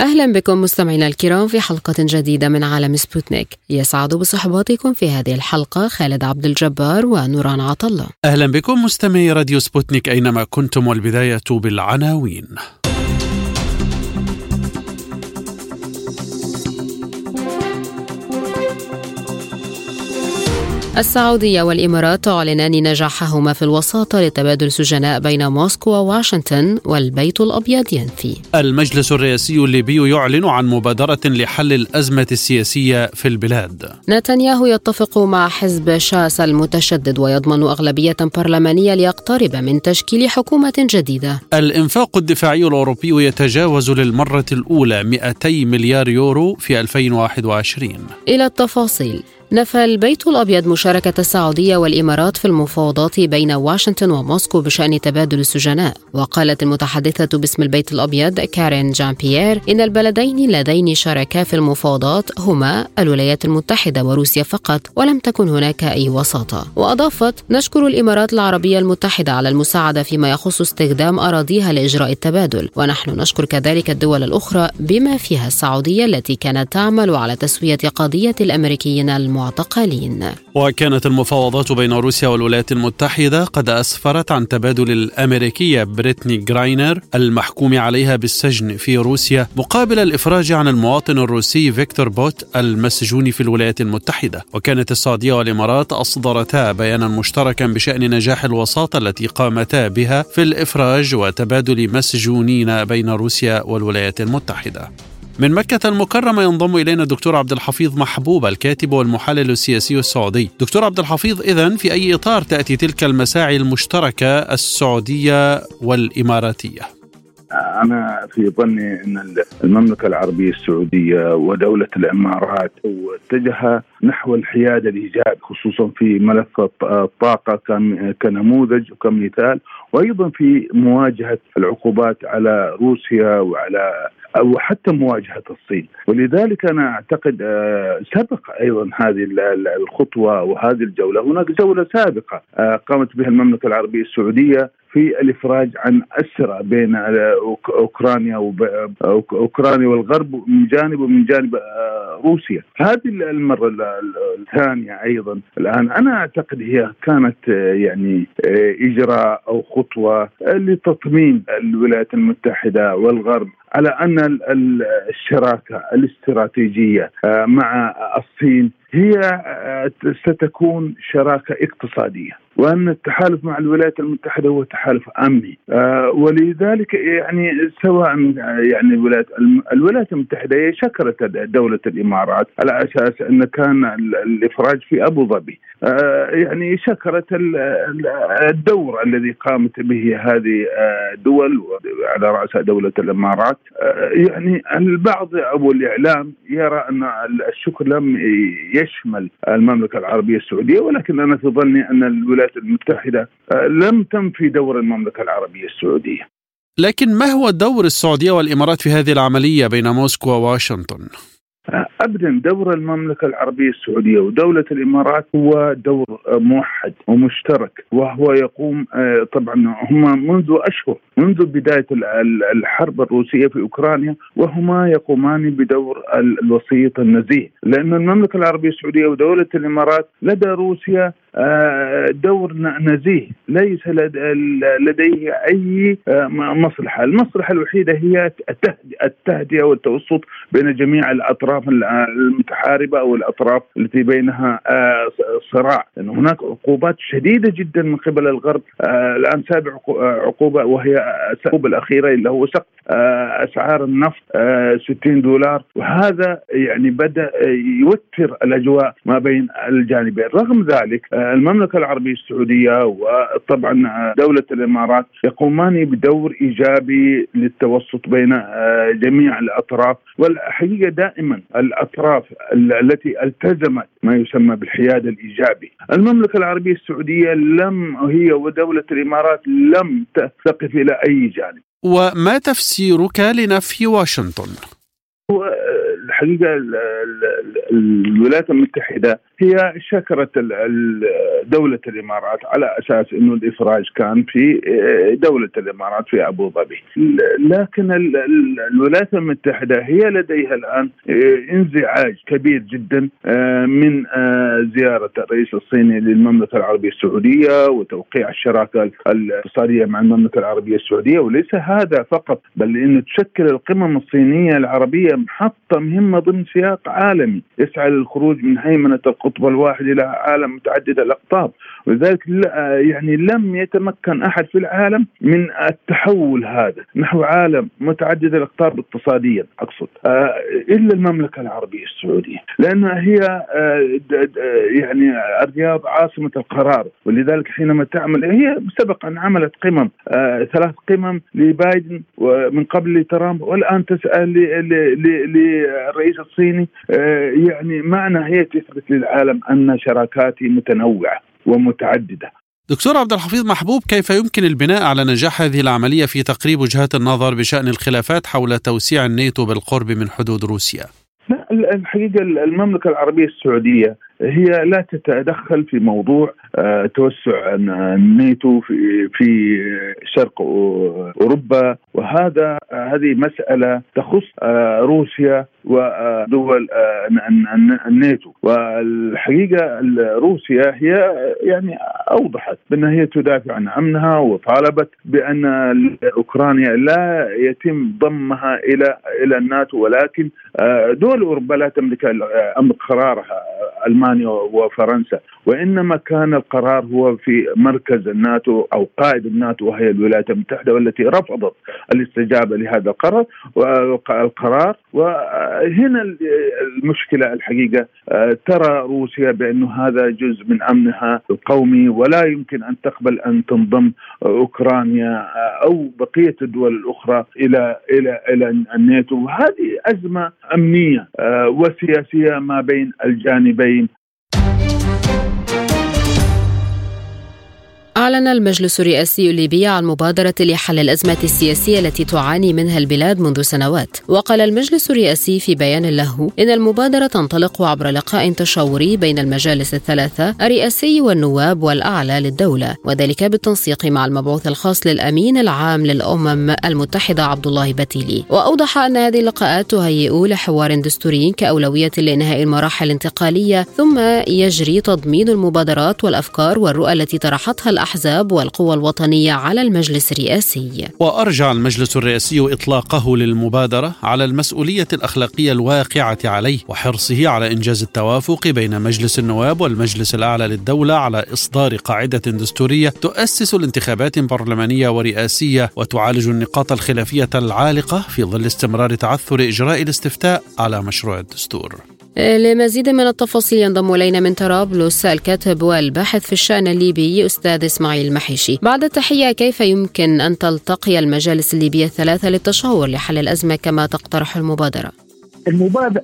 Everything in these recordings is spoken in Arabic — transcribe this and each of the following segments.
أهلا بكم مستمعينا الكرام في حلقة جديدة من عالم سبوتنيك. يسعد بصحبتكم في هذه الحلقة خالد عبد الجبار ونوران عطلة أهلا بكم مستمعي راديو سبوتنيك أينما كنتم والبداية بالعناوين. السعودية والإمارات تعلنان نجاحهما في الوساطة لتبادل سجناء بين موسكو وواشنطن والبيت الأبيض ينفي. المجلس الرئاسي الليبي يعلن عن مبادرة لحل الأزمة السياسية في البلاد. نتنياهو يتفق مع حزب شاس المتشدد ويضمن أغلبية برلمانية ليقترب من تشكيل حكومة جديدة. الإنفاق الدفاعي الأوروبي يتجاوز للمرة الأولى 200 مليار يورو في 2021 إلى التفاصيل. نفى البيت الأبيض مشاركة السعودية والإمارات في المفاوضات بين واشنطن وموسكو بشأن تبادل السجناء. وقالت المتحدثة باسم البيت الأبيض كارين جان بيير إن البلدين اللذين شاركا في المفاوضات هما الولايات المتحدة وروسيا فقط ولم تكن هناك أي وساطة. وأضافت نشكر الإمارات العربية المتحدة على المساعدة فيما يخص استخدام أراضيها لإجراء التبادل. ونحن نشكر كذلك الدول الأخرى بما فيها السعودية التي كانت تعمل على تسوية قضية الأمريكيين المعارضين المعتقلين وكانت المفاوضات بين روسيا والولايات المتحدة قد أسفرت عن تبادل الأمريكية بريتني جراينر المحكوم عليها بالسجن في روسيا مقابل الإفراج عن المواطن الروسي فيكتور بوت المسجون في الولايات المتحدة. وكانت السعودية والإمارات أصدرتا بيانا مشتركا بشأن نجاح الوساطة التي قامتا بها في الإفراج وتبادل مسجونين بين روسيا والولايات المتحدة. من مكة المكرمة ينضم إلينا الدكتور عبد الحفيظ محبوب الكاتب والمحلل السياسي السعودي. دكتور عبد الحفيظ إذن في أي إطار تأتي تلك المساعي المشتركة السعودية والإماراتية؟ أنا في ظني أن المملكة العربية السعودية ودولة الإمارات اتجه نحو الحياد الإيجابي خصوصا في ملف الطاقة كنموذج وكمثال وأيضا في مواجهة العقوبات على روسيا وعلى أو حتى مواجهة الصين. ولذلك أنا أعتقد سبق أيضا هذه الخطوة وهذه الجولة. هناك جولة سابقة قامت بها المملكة العربية السعودية في الإفراج عن اسرى بين أوكرانيا أوكرانيا والغرب من جانب ومن جانب روسيا. هذه المرة الثانية أيضا. الآن أنا أعتقد هي كانت يعني إجراء أو خطوة لتطمين الولايات المتحدة والغرب على أن الشراكة الاستراتيجية مع الصين هي ستكون شراكة اقتصادية. وأن التحالف مع الولايات المتحدة هو تحالف أمني. ولذلك يعني سواء يعني الولايات الولايات المتحدة هي شكرت دولة الإمارات على أساس أن كان الإفراج في أبو ظبي. يعني شكرت الدور الذي قامت به هذه الدول على راسها دولة الإمارات. يعني البعض أو الإعلام يرى أن الشكر لم يشمل المملكة العربية السعودية ولكن أنا في ظني أن الولايات المتحدة لم تنفي دور المملكة العربية السعودية. لكن ما هو دور السعودية والإمارات في هذه العملية بين موسكو وواشنطن؟ ابدا دور المملكة العربية السعودية ودولة الإمارات هو دور موحد ومشترك وهو يقوم طبعا هم منذ أشهر منذ بداية الحرب الروسية في أوكرانيا وهما يقومان بدور الوسيط النزيه. لأن المملكة العربية السعودية ودولة الإمارات لدى روسيا دور نزيه. ليس لديه أي مصلحة، المصلحة الوحيدة هي التهدئة والتوسط بين جميع الأطراف المتحاربة أو الأطراف التي بينها صراع، لأن هناك عقوبات شديدة جدا من قبل الغرب، الآن سابع عقوبة وهي العقوبه الاخيره اللي هو سقف أسعار النفط 60 دولار. وهذا يعني بدأ يوتر الأجواء ما بين الجانبين، رغم ذلك المملكة العربية السعودية وطبعا دولة الإمارات يقومان بدور إيجابي للتوسط بين جميع الأطراف والحقيقة دائما الأطراف التي التزمت ما يسمى بالحياد الإيجابي. المملكة العربية السعودية لم هي ودولة الإمارات لم تقف إلى أي جانب. وما تفسيرك لنفي واشنطن؟ الحقيقة الولايات المتحدة هي شكرت دولة الإمارات على أساس أنه الإفراج كان في دولة الإمارات في أبو ظبي. لكن الولايات المتحدة هي لديها الآن انزعاج كبير جدا من زيارة الرئيس الصيني للمملكة العربية السعودية وتوقيع الشراكة الاقتصادية مع المملكة العربية السعودية. وليس هذا فقط بل أنه تشكل القمم الصينية العربية محطة مهمة ضمن سياق عالمي يسعى للخروج من هيمنة القطب الواحد إلى عالم متعدد الأقطاب. ولذلك يعني لم يتمكن أحد في العالم من التحول هذا. نحو عالم متعدد الأقطاب اقتصاديا أقصد. آه، إلا المملكة العربية السعودية. لانها هي آه، يعني الرياض عاصمة القرار. ولذلك حينما تعمل هي سبق أن عملت قمم آه، ثلاث قمم لبايدن ومن قبل لترامب والآن تسال للرئيس الصيني يعني معنى هي تثبت للعالم أن شراكاتي متنوعة ومتعددة دكتور عبد الحفيظ محبوب كيف يمكن البناء على نجاح هذه العملية في تقريب وجهات النظر بشأن الخلافات حول توسيع الناتو بالقرب من حدود روسيا؟ لا الحقيقة المملكة العربية السعودية هي لا تتدخل في موضوع آه، توسع الناتو في في شرق أوروبا. وهذا هذه مسألة تخص آه، روسيا ودول آه، الناتو. والحقيقة روسيا هي يعني أوضحت بأن هي تدافع عن أمنها وطالبت بأن أوكرانيا لا يتم ضمها إلى إلى الناتو. ولكن دول أوروبا لا تملك أمر قرارها ألمانيا وفرنسا وإنما كان القرار هو في مركز الناتو أو قائد الناتو وهي الولايات المتحدة والتي رفضت الاستجابة لهذا القرار القرار. وهنا المشكلة الحقيقة ترى روسيا بانه هذا جزء من أمنها القومي ولا يمكن أن تقبل أن تنضم أوكرانيا أو بقية الدول الأخرى إلى إلى إلى الناتو. وهذه أزمة أمنية وسياسية ما بين الجانبين. team. أعلن المجلس الرئاسي الليبي عن مبادرة لحل الأزمة السياسية التي تعاني منها البلاد منذ سنوات. وقال المجلس الرئاسي في بيان له إن المبادرة تنطلق عبر لقاء تشاوري بين المجالس الثلاثة الرئاسي والنواب والأعلى للدولة وذلك بالتنسيق مع المبعوث الخاص للأمين العام للأمم المتحدة عبد الله بتيلي وأوضح أن هذه اللقاءات تهيئ لحوار دستوري كأولوية لإنهاء المراحل الانتقالية ثم يجري تضمين المبادرات والأفكار والرؤى التي طرحتها الأحزاب والقوى الوطنية على المجلس الرئاسي. وأرجع المجلس الرئاسي إطلاقه للمبادرة على المسؤولية الأخلاقية الواقعة عليه وحرصه على إنجاز التوافق بين مجلس النواب والمجلس الأعلى للدولة على إصدار قاعدة دستورية تؤسس الانتخابات برلمانية ورئاسية وتعالج النقاط الخلافية العالقة في ظل استمرار تعثر إجراء الاستفتاء على مشروع الدستور. لمزيد من التفاصيل ينضم إلينا من طرابلس الكاتب والباحث في الشأن الليبي أستاذ إسماعيل محيشي. بعد التحية كيف يمكن أن تلتقي المجالس الليبية الثلاثة للتشاور لحل الأزمة كما تقترح؟ المبادرة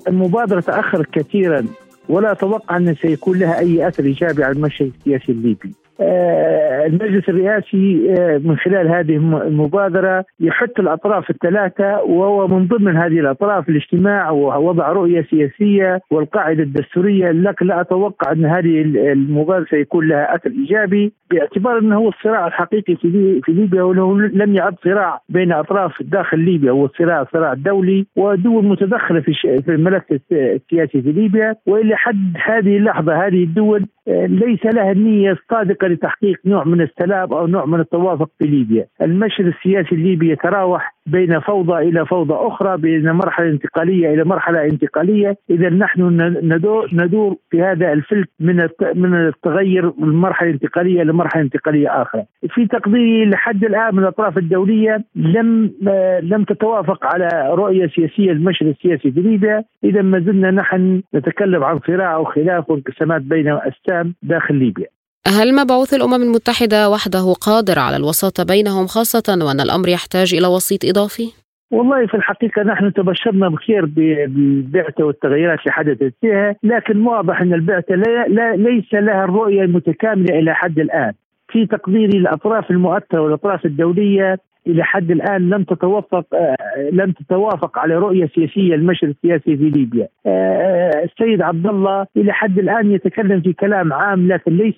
المبادرة تأخرت كثيرا ولا أتوقع أن سيكون لها أي أثر إيجابي على المشهد السياسي الليبي. آه، المجلس الرئاسي آه، من خلال هذه المبادرة يحث الأطراف الثلاثة وهو من ضمن هذه الأطراف الاجتماع ووضع رؤية سياسية والقاعدة الدستورية. لكن لا أتوقع أن هذه المبادرة سيكون لها أثر إيجابي باعتبار أنه هو الصراع الحقيقي في في ليبيا وأنه لم يعد صراع بين أطراف داخل ليبيا هو الصراع صراع دولي ودول متدخلة في في الملف السياسي في ليبيا. وإلى حد هذه اللحظة هذه الدول آه، ليس لها النية الصادقة لتحقيق نوع من السلام أو نوع من التوافق في ليبيا، المشهد السياسي الليبي يتراوح بين فوضى إلى فوضى أخرى، بين مرحلة انتقالية إلى مرحلة انتقالية، إذا نحن ندور في هذا الفلك من من التغير من مرحلة انتقالية لمرحله انتقالية أخرى. في تقديري لحد الآن من الأطراف الدولية لم لم تتوافق على رؤية سياسية المشهد السياسي في ليبيا، إذا ما زلنا نحن نتكلم عن صراع أو خلاف وانقسامات بين السام داخل ليبيا. هل مبعوث الأمم المتحدة وحده قادر على الوساطة بينهم خاصة وأن الأمر يحتاج إلى وسيط إضافي؟ والله في الحقيقة نحن تبشرنا بخير بالبعثة والتغيرات اللي حدثت فيها لكن واضح أن البعثة لا لا ليس لها الرؤية المتكاملة إلى حد الآن في تقديري الأطراف المؤثرة والأطراف الدولية إلى حد الآن لم تتوافق آه، لم تتوافق على رؤية سياسية المشهد السياسي في ليبيا. آه، السيد عبد الله إلى حد الآن يتكلم في كلام عام لكن ليس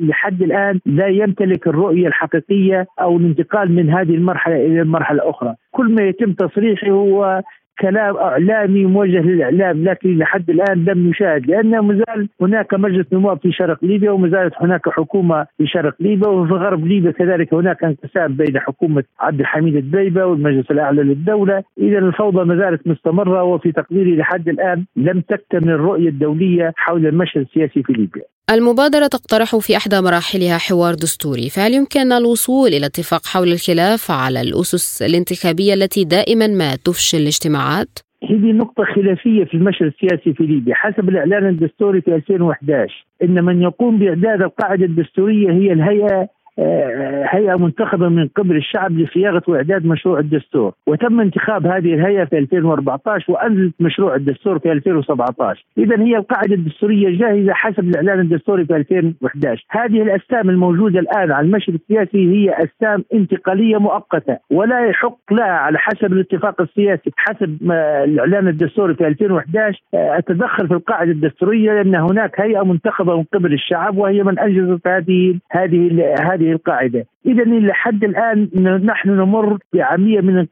لحد الآن لا يمتلك الرؤية الحقيقية أو الانتقال من هذه المرحلة إلى المرحلة الأخرى. كل ما يتم تصريحه هو كلام إعلامي موجه للإعلام لكن لحد الآن لم يشاهد لأن مازال هناك مجلس نواب في شرق ليبيا وما زالت هناك حكومة في شرق ليبيا وفي غرب ليبيا كذلك هناك انقسام بين حكومة عبد الحميد الدبيبه والمجلس الأعلى للدولة، إذا الفوضى ما زالت مستمرة وفي تقديري لحد الآن لم تكتمل الرؤية الدولية حول المشهد السياسي في ليبيا. المبادرة تقترح في إحدى مراحلها حوار دستوري فهل يمكن الوصول إلى اتفاق حول الخلاف على الأسس الانتخابية التي دائما ما تفشل الاجتماعات؟ هذه نقطة خلافية في المشهد السياسي في ليبيا حسب الإعلان الدستوري في 2011 إن من يقوم بإعداد القاعدة الدستورية هي الهيئة هيئة منتخبة من قبل الشعب لصياغة وإعداد مشروع الدستور. وتم انتخاب هذه الهيئة في 2014 وأنزلت مشروع الدستور في 2017 اذا هي القاعدة الدستورية جاهزة حسب الإعلان الدستوري في 2011 هذه الاستام الموجودة الآن على المشهد السياسي هي استام انتقالية مؤقتة ولا يحق لها على حسب الاتفاق السياسي. حسب الإعلان الدستوري في 2011 أتدخل في القاعدة الدستورية لأن هناك هيئة منتخبة من قبل الشعب وهي من انجزت هذه هذه هذه القاعدة، اذا لحد الآن نحن نمر بعمليه من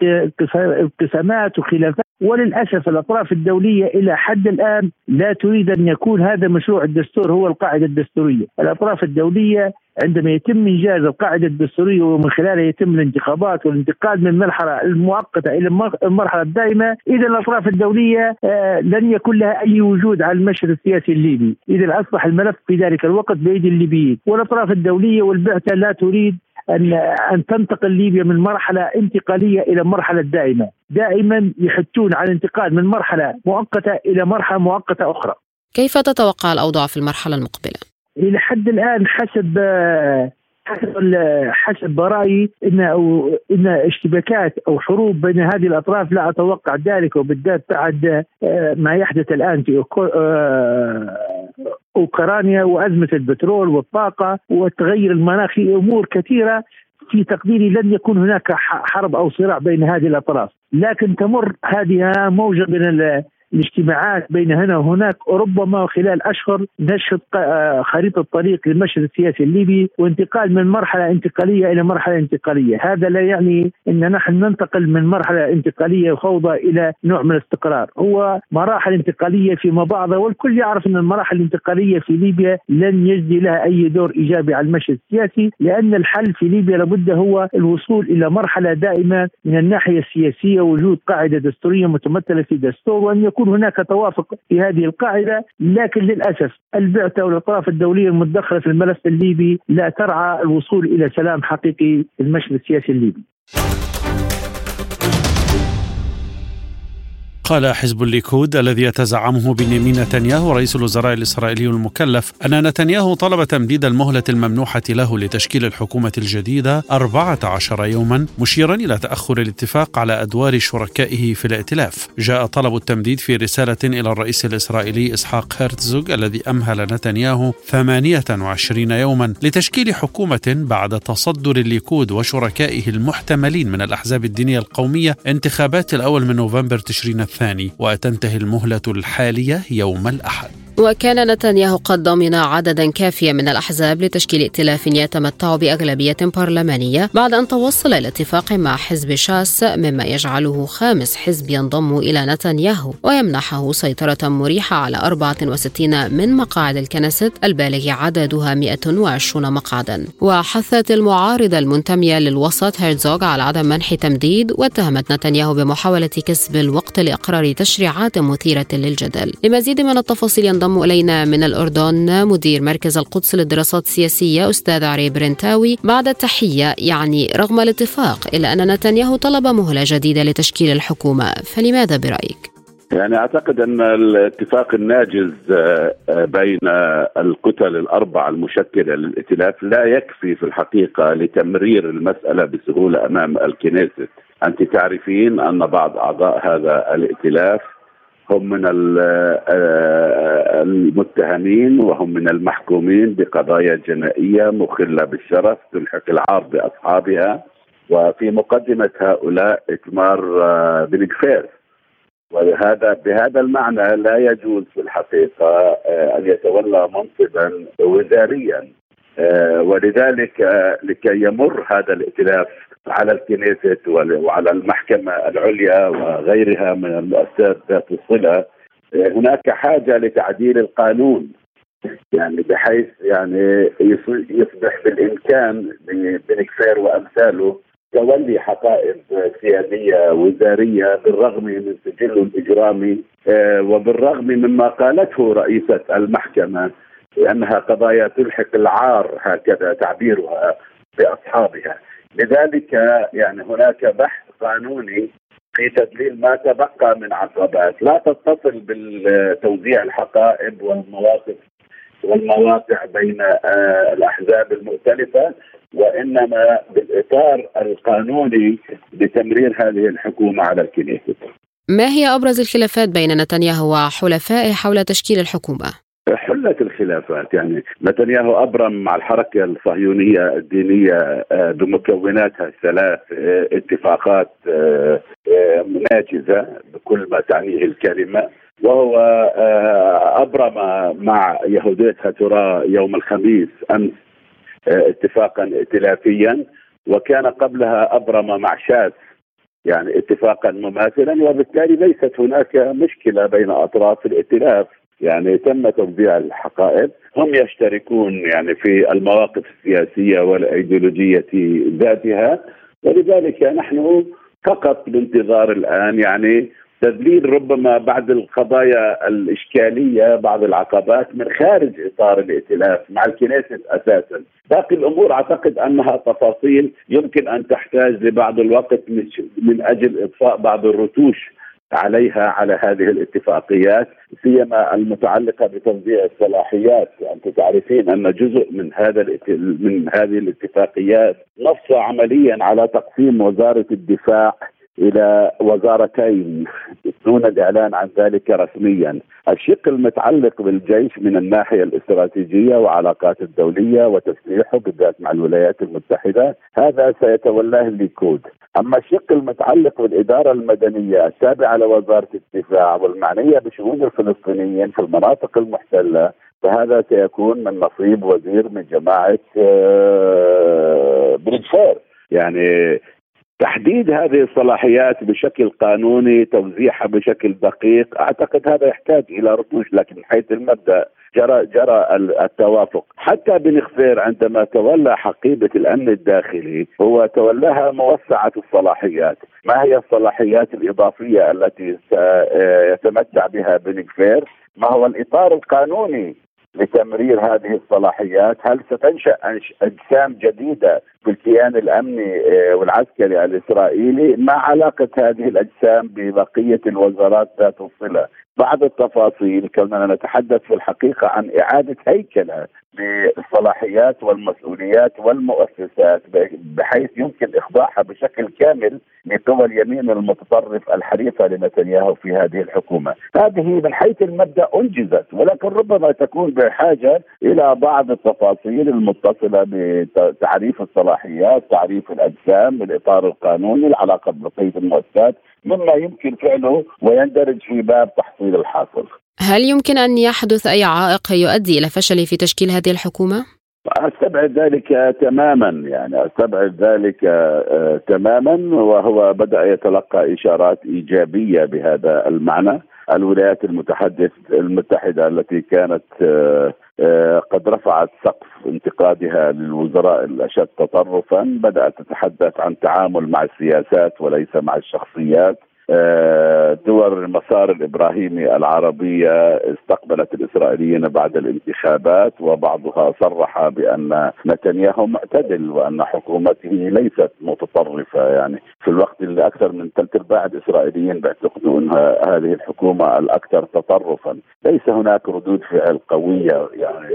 انقسامات وخلافات. وللأسف الأطراف الدولية إلى حد الآن لا تريد أن يكون هذا مشروع الدستور هو القاعدة الدستورية، الأطراف الدولية عندما يتم إنجاز القاعدة الدستورية ومن خلالها يتم الانتخابات والانتقال من المرحلة المؤقتة إلى المرحلة الدائمة، إذا الأطراف الدولية آه، لن يكون لها أي وجود على المشهد السياسي الليبي، إذا أصبح الملف في ذلك الوقت بايدي الليبيين، والأطراف الدولية والبعثة لا تريد أن أن تنتقل ليبيا من مرحلة انتقالية إلى مرحلة دائمة، دائما يحثون على الانتقال من مرحلة مؤقتة إلى مرحلة مؤقتة أخرى. كيف تتوقع الأوضاع في المرحلة المقبلة؟ إلى حد الآن حسب حسب حسب رايي إن أو إن اشتباكات أو حروب بين هذه الأطراف لا أتوقع ذلك وبالذات بعد آه، ما يحدث الآن في آه، أوكرانيا وأزمة البترول والطاقة والتغير المناخي أمور كثيرة في تقديري لن يكون هناك حرب أو صراع بين هذه الأطراف، لكن تمر هذه موجة من الاجتماعات بين هنا وهناك ربما خلال أشهر نشهد آه، خريطة طريق للمشهد السياسي الليبي وانتقال من مرحلة انتقالية إلى مرحلة انتقالية، هذا لا يعني إن نحن ننتقل من مرحلة انتقالية وفوضى إلى نوع من الاستقرار، هو مراحل انتقالية فيما بعضها والكل يعرف إن المراحل الانتقالية في ليبيا لن يجدي لها أي دور إيجابي على المشهد السياسي لأن الحل في ليبيا لابد هو الوصول إلى مرحلة دائمة من الناحية السياسية وجود قاعدة دستورية متمثلة في دستور وأن يكون يكون هناك توافق في هذه القاعدة لكن للأسف البعثة والأطراف الدولية المتدخله في الملف الليبي لا ترعى الوصول إلى سلام حقيقي في المشهد السياسي الليبي. قال حزب الليكود الذي يتزعمه بنيامين نتنياهو رئيس الوزراء الإسرائيلي المكلف أن نتنياهو طلب تمديد المهلة الممنوحة له لتشكيل الحكومة الجديدة 14 يوما مشيرا إلى تأخر الاتفاق على أدوار شركائه في الائتلاف. جاء طلب التمديد في رسالة إلى الرئيس الإسرائيلي إسحاق هرتزوغ الذي أمهل نتنياهو 28 يوما لتشكيل حكومة بعد تصدر الليكود وشركائه المحتملين من الأحزاب الدينية القومية انتخابات الأول من نوفمبر تشرين الثاني. الثاني وتنتهي المهلة الحالية يوم الأحد. وكان نتنياهو قد ضمن عددا كافيا من الأحزاب لتشكيل ائتلاف يتمتع بأغلبية برلمانية بعد أن توصل إلى اتفاق مع حزب شاس مما يجعله خامس حزب ينضم إلى نتنياهو ويمنحه سيطرة مريحة على 64 من مقاعد الكنيست البالغ عددها 120 مقعدا. وحثت المعارضة المنتمية للوسط هيرزوغ على عدم منح تمديد واتهمت نتنياهو بمحاولة كسب الوقت لإقرار تشريعات مثيرة للجدل. لمزيد من التفاصيل ينضم ينضم إلينا من الأردن مدير مركز القدس للدراسات السياسية أستاذ عري برنتاوي بعد التحية يعني رغم الاتفاق إلا أن نتنياهو طلب مهلة جديدة لتشكيل الحكومة فلماذا برأيك؟ يعني أعتقد أن الاتفاق الناجز آه، بين الكتل الأربعة المشكلة للائتلاف لا يكفي في الحقيقة لتمرير المسألة بسهولة أمام الكنيست أنت تعرفين أن بعض أعضاء هذا الائتلاف هم من المتهمين وهم من المحكومين بقضايا جنائية مخلة بالشرف تلحق العار بأصحابها. وفي مقدمة هؤلاء اتمار بن كفير. وهذا بهذا المعنى لا يجوز في الحقيقة أن يتولى منصبا وزاريا. ولذلك لكي يمر هذا الائتلاف على الكنيست وعلى المحكمة العليا وغيرها من المؤسسات ذات الصلة. هناك حاجة لتعديل القانون يعني بحيث يعني يصبح بالإمكان بنكفير وأمثاله تولي حقائب سيادية وزارية بالرغم من سجله الإجرامي وبالرغم مما قالته رئيسة المحكمة لأنها قضايا تلحق العار هكذا تعبيرها بأصحابها. لذلك يعني هناك بحث قانوني في تدليل ما تبقى من عقبات لا تتصل بالتوزيع الحقائب والمواقف والمواقع بين آه، الأحزاب المختلفة وإنما بالإطار القانوني لتمرير هذه الحكومة على الكنيسة. ما هي أبرز الخلافات بين نتنياهو وحلفائه حول تشكيل الحكومة؟ حلت الخلافات. يعني نتنياهو أبرم مع الحركة الصهيونية الدينية آه، بمكوناتها الثلاث آه، اتفاقات آه، ناجزه بكل ما تعنيه الكلمة. وهو أبرم مع يهوديه هاتورا يوم الخميس أمس اتفاقا ائتلافيا. وكان قبلها أبرم مع شاذ يعني اتفاقا مماثلا. وبالتالي ليست هناك مشكلة بين أطراف الائتلاف. يعني تم توزيع الحقائب. هم يشتركون يعني في المواقف السياسية والإيديولوجية ذاتها ولذلك نحن فقط بانتظار الآن يعني تدليل ربما بعض القضايا الإشكالية بعض العقبات من خارج إطار الائتلاف مع الكنيست أساسا. باقي الأمور أعتقد أنها تفاصيل يمكن أن تحتاج لبعض الوقت من أجل اضفاء بعض الرتوش عليها على هذه الاتفاقيات سيما المتعلقة بتوزيع الصلاحيات. انت تعرفين أن جزء من هذا من هذه الاتفاقيات نص عمليا على تقسيم وزارة الدفاع إلى وزارتين دون الاعلان عن ذلك رسميا. الشق المتعلق بالجيش من الناحية الاستراتيجية وعلاقات الدولية وتسليحه بالذات مع الولايات المتحدة هذا سيتولاه الليكود. أما الشق المتعلق بالإدارة المدنية التابعه لوزارة الدفاع والمعنية بشؤون الفلسطينيين في المناطق المحتلة فهذا سيكون من نصيب وزير من جماعة آه، بن يعني تحديد هذه الصلاحيات بشكل قانوني توزيعها بشكل دقيق أعتقد هذا يحتاج إلى رتوش لكن من حيث المبدأ جرى جرى التوافق. حتى بن خفير عندما تولى حقيبة الأمن الداخلي هو تولاها موسعة الصلاحيات. ما هي الصلاحيات الإضافية التي سيتمتع بها بن خفير ما هو الإطار القانوني لتمرير هذه الصلاحيات هل ستنشأ أجسام جديدة في الكيان الأمني آه، والعسكري الإسرائيلي ما علاقة هذه الأجسام ببقية الوزارات ذات الصلة؟ بعض التفاصيل كوننا نتحدث في الحقيقة عن إعادة هيكلة للصلاحيات والمسؤوليات والمؤسسات بحيث يمكن اخضاعها بشكل كامل لقوى اليمين المتطرف الحريفة لنتنياهو في هذه الحكومة. هذه من حيث المبدأ أنجزت ولكن ربما تكون بحاجة إلى بعض التفاصيل المتصلة بتعريف الصلاحيات، تعريف الأجسام، الإطار القانوني، العلاقة ببقيه المؤسسات، مما يمكن فعله ويندرج في باب تحصيل الحاصل. هل يمكن أن يحدث أي عائق يؤدي إلى فشل في تشكيل هذه الحكومة؟ أستبعد ذلك تماما يعني أستبعد ذلك آه، تماما وهو بدأ يتلقى إشارات إيجابية بهذا المعنى. الولايات المتحدث المتحدة التي كانت آه، آه، قد رفعت سقف انتقادها للوزراء الأشد تطرفا بدأت تتحدث عن تعامل مع السياسات وليس مع الشخصيات. دول المسار الإبراهيمي العربية استقبلت الإسرائيليين بعد الانتخابات وبعضها صرح بأن نتنياهو معتدل وأن حكومته ليست متطرفة. يعني في الوقت اللي أكثر من ثلاث أرباع الإسرائيليين بيعتقدوا ان هذه الحكومة الأكثر تطرفا، ليس هناك ردود فعل قوية يعني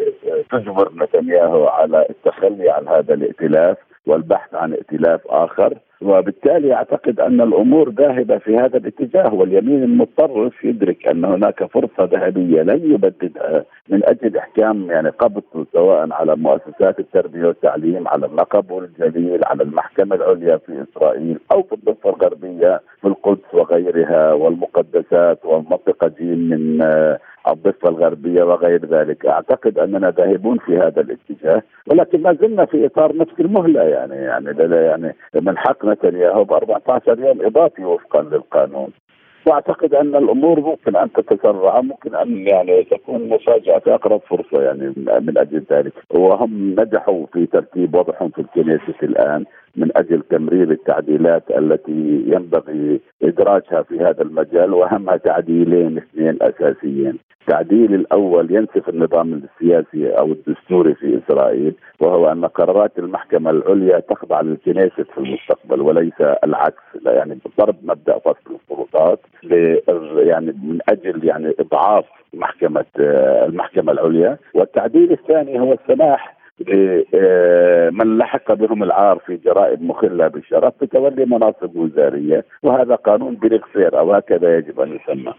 تجبر نتنياهو على التخلي عن هذا الائتلاف والبحث عن ائتلاف آخر. وبالتالي أعتقد أن الأمور ذاهبة في هذا الاتجاه واليمين المتطرف يدرك أن هناك فرصة ذهبية لن يبددها من أجل إحكام يعني قبض سواء على مؤسسات التربية والتعليم على اللقب والجليل على المحكمة العليا في إسرائيل أو في الضفة الغربية في القدس وغيرها والمقدسات والمنطقة جيم من الضفة الغربية وغير ذلك، أعتقد أننا ذاهبون في هذا الاتجاه، ولكن ما زلنا في إطار نفس المهلة يعني يعني يعني من حق نتنياهو ب 14 يوم إضافي وفقا للقانون. وأعتقد أن الأمور ممكن أن تتسرع ممكن أن يعني تكون مفاجاه في أقرب فرصة يعني من أجل ذلك. وهم نجحوا في ترتيب وضعهم في الكنيسة الآن. من أجل تمرير التعديلات التي ينبغي إدراجها في هذا المجال واهمها تعديلين اثنين أساسيين. التعديل الأول ينسف النظام السياسي أو الدستوري في إسرائيل وهو أن قرارات المحكمة العليا تخضع للكنيست في المستقبل وليس العكس. لا يعني بضرب مبدأ فصل السلطات يعني من أجل يعني إضعاف محكمة المحكمة العليا. والتعديل الثاني هو السماح لمن لحق بهم العار في جرائم مخلة بالشرف بتولي مناصب وزارية وهذا قانون بلغفير أو هكذا يجب أن يسمى.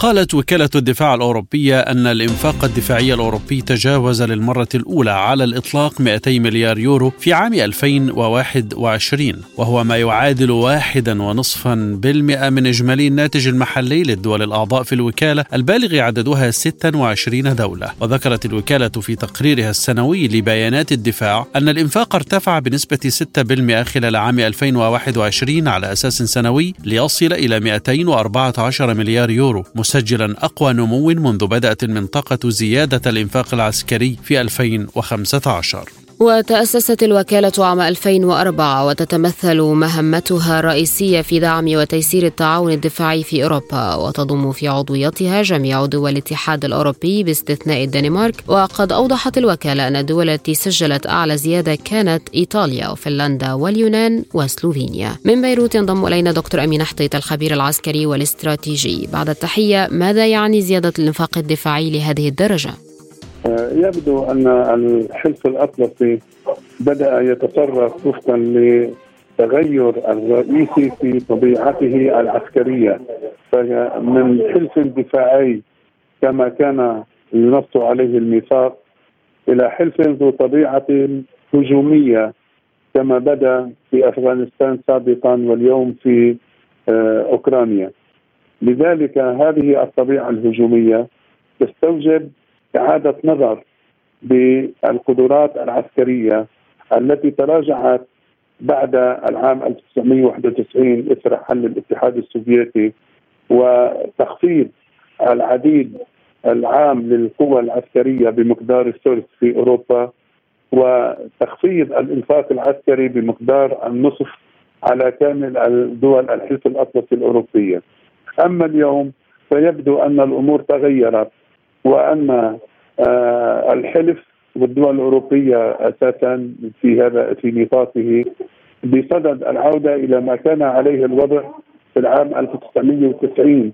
قالت وكالة الدفاع الأوروبية أن الإنفاق الدفاعي الأوروبي تجاوز للمرة الأولى على الإطلاق 200 مليار يورو في عام 2021 وهو ما يعادل واحدا ونصفا بالمئة من إجمالي الناتج المحلي للدول الأعضاء في الوكالة البالغ عددها 26 دولة. وذكرت الوكالة في تقريرها السنوي لبيانات الدفاع أن الإنفاق ارتفع بنسبة 6% خلال عام 2021 على أساس سنوي ليصل إلى 214 مليار يورو مسجلا أقوى نمو منذ بدأت المنطقة زيادة الإنفاق العسكري في 2015 وتأسست الوكالة عام 2004 وتتمثل مهمتها الرئيسية في دعم وتيسير التعاون الدفاعي في أوروبا وتضم في عضويتها جميع دول الاتحاد الأوروبي باستثناء الدنمارك. وقد أوضحت الوكالة أن الدول التي سجلت أعلى زيادة كانت إيطاليا وفنلندا واليونان وسلوفينيا. من بيروت ينضم إلينا دكتور أمين حطيت الخبير العسكري والاستراتيجي. بعد التحية ماذا يعني زيادة الإنفاق الدفاعي لهذه الدرجة؟ يبدو أن الحلف الأطلسي بدأ يتصرف وفقا للتغير الرئيسي في طبيعته العسكرية. فمن حلف دفاعي كما كان ينص عليه الميثاق إلى حلف ذو طبيعة هجومية كما بدأ في أفغانستان سابقا واليوم في آه، أوكرانيا. لذلك هذه الطبيعة الهجومية تستوجب إعادة نظر بالقدرات العسكرية التي تراجعت بعد العام 1991 إثر حل الاتحاد السوفيتي وتخفيض العديد العام للقوى العسكرية بمقدار الثلث في أوروبا وتخفيض الإنفاق العسكري بمقدار النصف على كامل الدول الحلف الأطلسي الأوروبية. أما اليوم فيبدو أن الأمور تغيرت وان آه، الحلف والدول الأوروبية أساسا في هذا في نطاقه بصدد العودة إلى ما كان عليه الوضع في العام 1990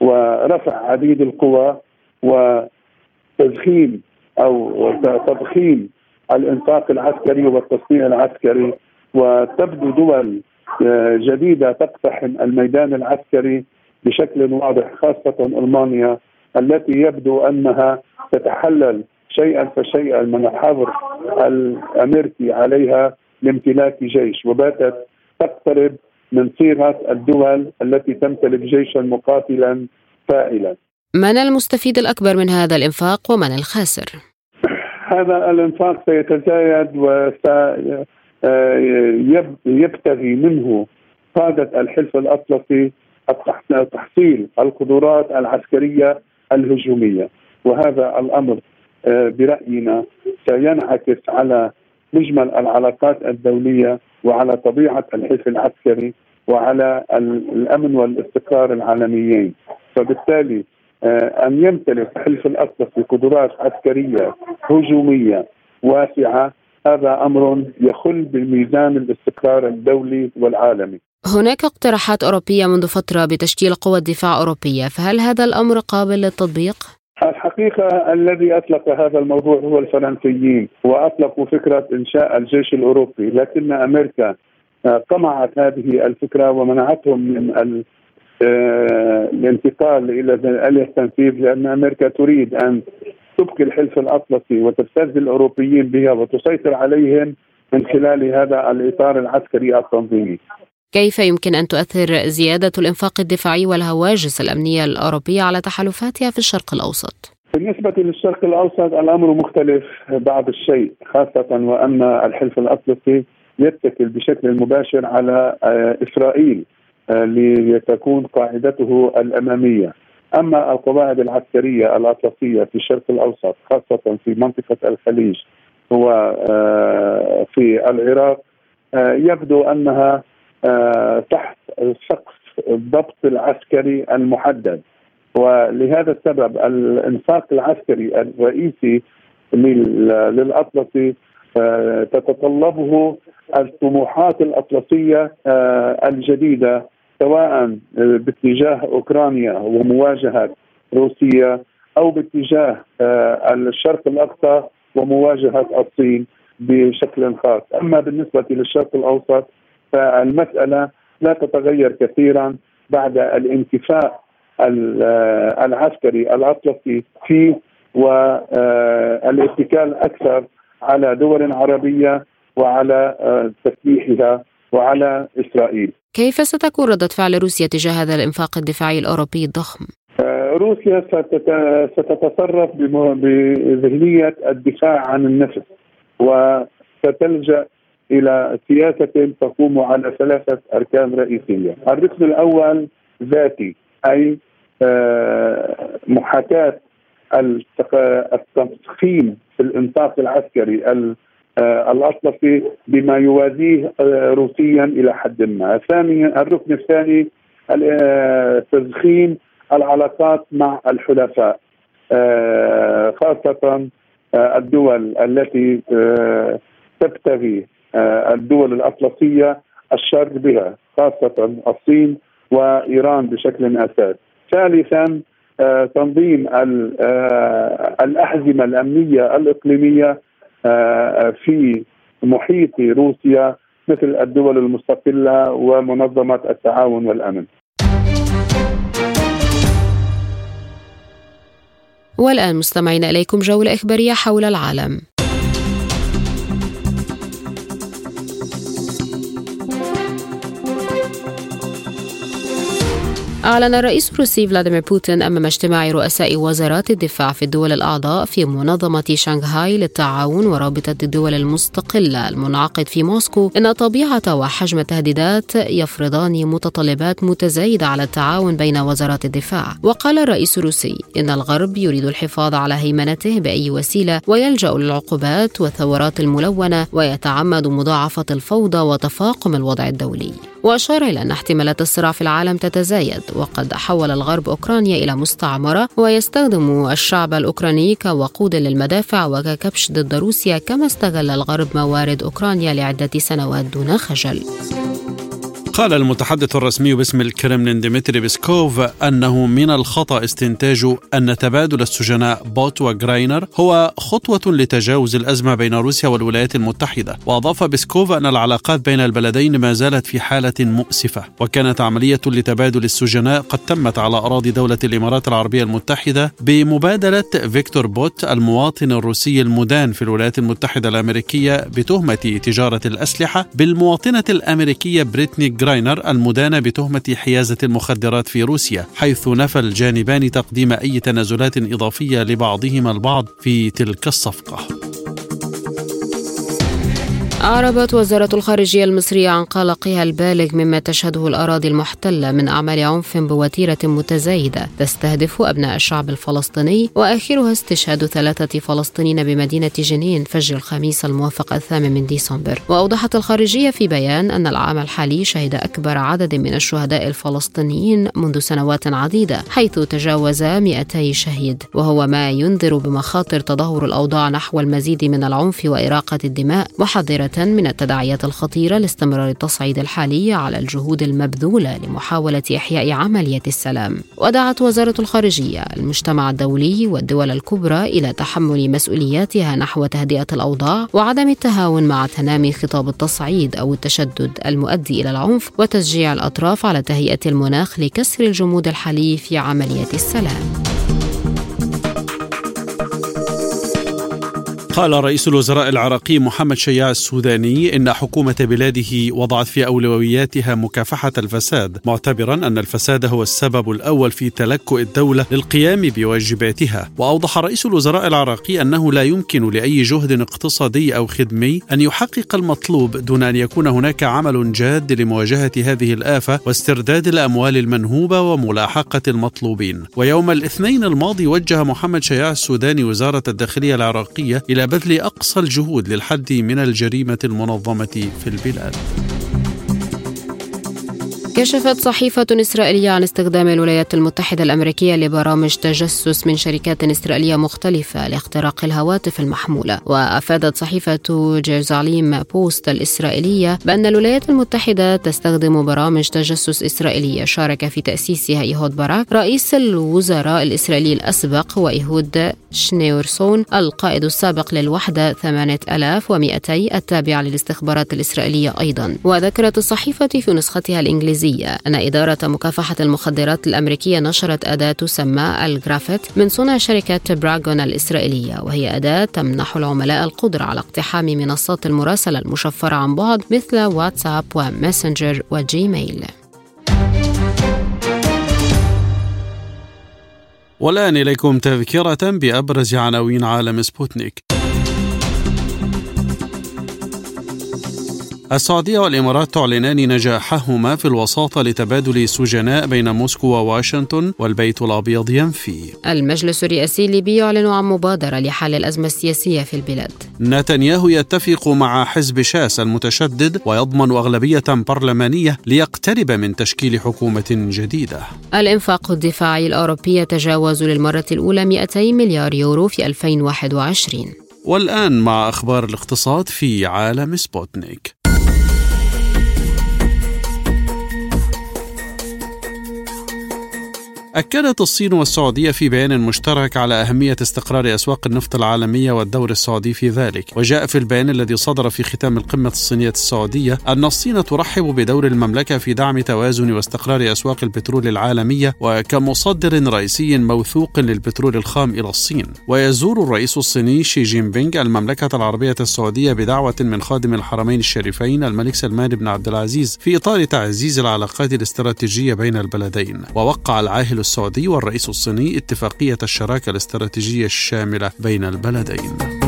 ورفع عديد القوى وتزخيم أو تضخيم الإنفاق العسكري والتصنيع العسكري وتبدو دول آه، جديدة تقتحم الميدان العسكري بشكل واضح خاصة ألمانيا التي يبدو أنها تتحلل شيئا فشيئا من الحظر الأمريكي عليها لامتلاك جيش وباتت تقترب من صيغة الدول التي تمتلك جيشا مقاتلا فاعلا. من المستفيد الأكبر من هذا الإنفاق ومن الخاسر؟ هذا الإنفاق سيتزايد ويبتغي منه قادة الحلف الأطلسي تحصيل القدرات العسكرية الهجومية. وهذا الأمر آه، برأينا سينعكس على مجمل العلاقات الدولية وعلى طبيعة الحلف العسكري وعلى الأمن والاستقرار العالميين. فبالتالي آه، أن يمتلك حلف الاطلسي قدرات عسكرية هجومية واسعة هذا أمر يخل بميزان الاستقرار الدولي والعالمي. هناك اقتراحات أوروبية منذ فترة بتشكيل قوى دفاع أوروبية فهل هذا الأمر قابل للتطبيق؟ الحقيقة الذي أطلق هذا الموضوع هو الفرنسيين وأطلقوا فكرة إنشاء الجيش الأوروبي لكن أمريكا قمعت هذه الفكرة ومنعتهم من آه، الانتقال إلى التنفيذ لأن أمريكا تريد أن تبقي الحلف الأطلسي وتبتز الأوروبيين بها وتسيطر عليهم من خلال هذا الإطار العسكري التنظيمي. كيف يمكن أن تؤثر زيادة الإنفاق الدفاعي والهواجس الأمنية الأوروبية على تحالفاتها في الشرق الأوسط؟ بالنسبة للشرق الأوسط الأمر مختلف بعض الشيء خاصة وأن الحلف الأطلسي يتكل بشكل مباشر على آه، إسرائيل آه، لتكون قاعدته الأمامية أما القواعد العسكرية الأطلسية في الشرق الأوسط خاصة في منطقة الخليج وفي آه، العراق يبدو أنها تحت سقف الضبط العسكري المحدد. ولهذا السبب الإنفاق العسكري الرئيسي للأطلسي تتطلبه الطموحات الأطلسية الجديدة سواء باتجاه أوكرانيا ومواجهة روسيا أو باتجاه آه، الشرق الاقصى ومواجهة الصين بشكل خاص، أما بالنسبة للشرق الأوسط فالمسألة لا تتغير كثيرا بعد الانكفاء آه، العسكري الأطلسي فيه والاتكال آه، أكثر على دول عربية وعلى تسليحها وعلى إسرائيل. كيف ستكون ردة فعل روسيا تجاه هذا الإنفاق الدفاعي الأوروبي الضخم؟ آه، روسيا ستتصرف بذهنية الدفاع عن النفس وستلجأ إلى سياسة تقوم على ثلاثة أركان رئيسية، الركن الأول ذاتي أي آه، محاكاة التضخيم في الانفاق العسكري آه، الأطلسي بما يوازيه آه، روسيا إلى حد ما. ثانيا الركن الثاني تضخيم العلاقات مع الحلفاء خاصة الدول التي تبتغي الدول الأطلسية الشر بها خاصة الصين وإيران بشكل أساس. ثالثا تنظيم الأحزمة الأمنية الإقليمية آه، في محيط روسيا مثل الدول المستقلة ومنظمة التعاون والأمن. والآن مستمعين إليكم جولة إخبارية حول العالم. أعلن الرئيس الروسي فلاديمير بوتين أمام اجتماع رؤساء وزارات الدفاع في الدول الأعضاء في منظمة شانغهاي للتعاون ورابطة الدول المستقلة المنعقد في موسكو أن طبيعة وحجم التهديدات يفرضان متطلبات متزايدة على التعاون بين وزارات الدفاع. وقال الرئيس الروسي إن الغرب يريد الحفاظ على هيمنته بأي وسيلة ويلجأ للعقوبات والثورات الملونة ويتعمد مضاعفة الفوضى وتفاقم الوضع الدولي. وأشار إلى أن احتمالات الصراع في العالم تتزايد وقد حول الغرب أوكرانيا إلى مستعمرة ويستخدم الشعب الأوكراني كوقود للمدافع وككبش ضد روسيا كما استغل الغرب موارد أوكرانيا لعدة سنوات دون خجل. قال المتحدث الرسمي باسم الكرملين ديمتري بيسكوف أنه من الخطأ استنتاج أن تبادل السجناء بوت وغراينر هو خطوة لتجاوز الأزمة بين روسيا والولايات المتحدة. وأضاف بيسكوف أن العلاقات بين البلدين ما زالت في حالة مؤسفة وكانت عملية لتبادل السجناء قد تمت على أراضي دولة الإمارات العربية المتحدة بمبادلة فيكتور بوت المواطن الروسي المدان في الولايات المتحدة الأمريكية بتهمة تجارة الأسلحة بالمواطنة الأمريكية بريتني راينر المدانة بتهمة حيازة المخدرات في روسيا حيث نفى الجانبان تقديم أي تنازلات إضافية لبعضهما البعض في تلك الصفقة. أعربت وزارة الخارجية المصرية عن قلقها البالغ مما تشهده الأراضي المحتلة من أعمال عنف بوتيرة متزايدة تستهدف أبناء الشعب الفلسطيني وآخرها استشهاد ثلاثة فلسطينيين بمدينة جنين فجر الخميس الموافق الثامن من ديسمبر. وأوضحت الخارجية في بيان أن العام الحالي شهد أكبر عدد من الشهداء الفلسطينيين منذ سنوات عديدة حيث تجاوز 200 شهيد. وهو ما ينذر بمخاطر تدهور الأوضاع نحو المزيد من العنف وإراقة الدماء وحظر من التداعيات الخطيرة لاستمرار التصعيد الحالي على الجهود المبذولة لمحاولة إحياء عملية السلام. ودعت وزارة الخارجية المجتمع الدولي والدول الكبرى إلى تحمل مسؤولياتها نحو تهدئة الأوضاع وعدم التهاون مع تنامي خطاب التصعيد أو التشدد المؤدي إلى العنف وتشجيع الأطراف على تهيئة المناخ لكسر الجمود الحالي في عملية السلام. قال رئيس الوزراء العراقي محمد شياع السوداني إن حكومة بلاده وضعت في أولوياتها مكافحة الفساد معتبرا أن الفساد هو السبب الأول في تلكؤ الدولة للقيام بواجباتها. وأوضح رئيس الوزراء العراقي أنه لا يمكن لأي جهد اقتصادي أو خدمي أن يحقق المطلوب دون أن يكون هناك عمل جاد لمواجهة هذه الآفة واسترداد الأموال المنهوبة وملاحقة المطلوبين. ويوم الاثنين الماضي وجه محمد شياع السوداني وزارة الداخلية العراقية إلى بذل أقصى الجهود للحد من الجريمة المنظمة في البلاد. كشفت صحيفة إسرائيلية عن استخدام الولايات المتحدة الأمريكية لبرامج تجسس من شركات إسرائيلية مختلفة لاختراق الهواتف المحمولة. وأفادت صحيفة جيروزاليم بوست الإسرائيلية بأن الولايات المتحدة تستخدم برامج تجسس إسرائيلية. شارك في تأسيسها إيهود باراك رئيس الوزراء الإسرائيلي الأسبق وإيهود شنيورسون القائد السابق للوحدة 8200 التابعة للاستخبارات الإسرائيلية أيضا. وذكرت الصحيفة في نسختها الإنجليزية الأمريكية. أن إدارة مكافحة المخدرات الأمريكية نشرت أداة تسمى الجرافيت من صنع شركة براغون الإسرائيلية وهي أداة تمنح العملاء القدرة على اقتحام منصات المراسلة المشفرة عن بعد مثل واتساب وماسنجر وجيميل. والآن إليكم تذكرة بأبرز عناوين عالم سبوتنيك. السعودية والإمارات تعلنان نجاحهما في الوساطة لتبادل سجناء بين موسكو وواشنطن والبيت الأبيض ينفي. المجلس الرئاسي الليبي يعلن عن مبادرة لحل الأزمة السياسية في البلاد. نتنياهو يتفق مع حزب شاس المتشدد ويضمن أغلبية برلمانية ليقترب من تشكيل حكومة جديدة. الإنفاق الدفاعي الأوروبي يتجاوز للمرة الأولى 200 مليار يورو في 2021 والآن مع أخبار الاقتصاد في عالم سبوتنيك. أكدت الصين والسعودية في بيان مشترك على أهمية استقرار أسواق النفط العالمية والدور السعودي في ذلك. وجاء في البيان الذي صدر في ختام القمة الصينية السعودية أن الصين ترحب بدور المملكة في دعم توازن واستقرار أسواق البترول العالمية وكمصدر رئيسي موثوق للبترول الخام إلى الصين. ويزور الرئيس الصيني شي جين بينغ المملكة العربية السعودية بدعوة من خادم الحرمين الشريفين الملك سلمان بن عبد العزيز في إطار تعزيز العلاقات الاستراتيجية بين البلدين. ووقع العاهل السعودي والرئيس الصيني اتفاقية الشراكة الاستراتيجية الشاملة بين البلدين.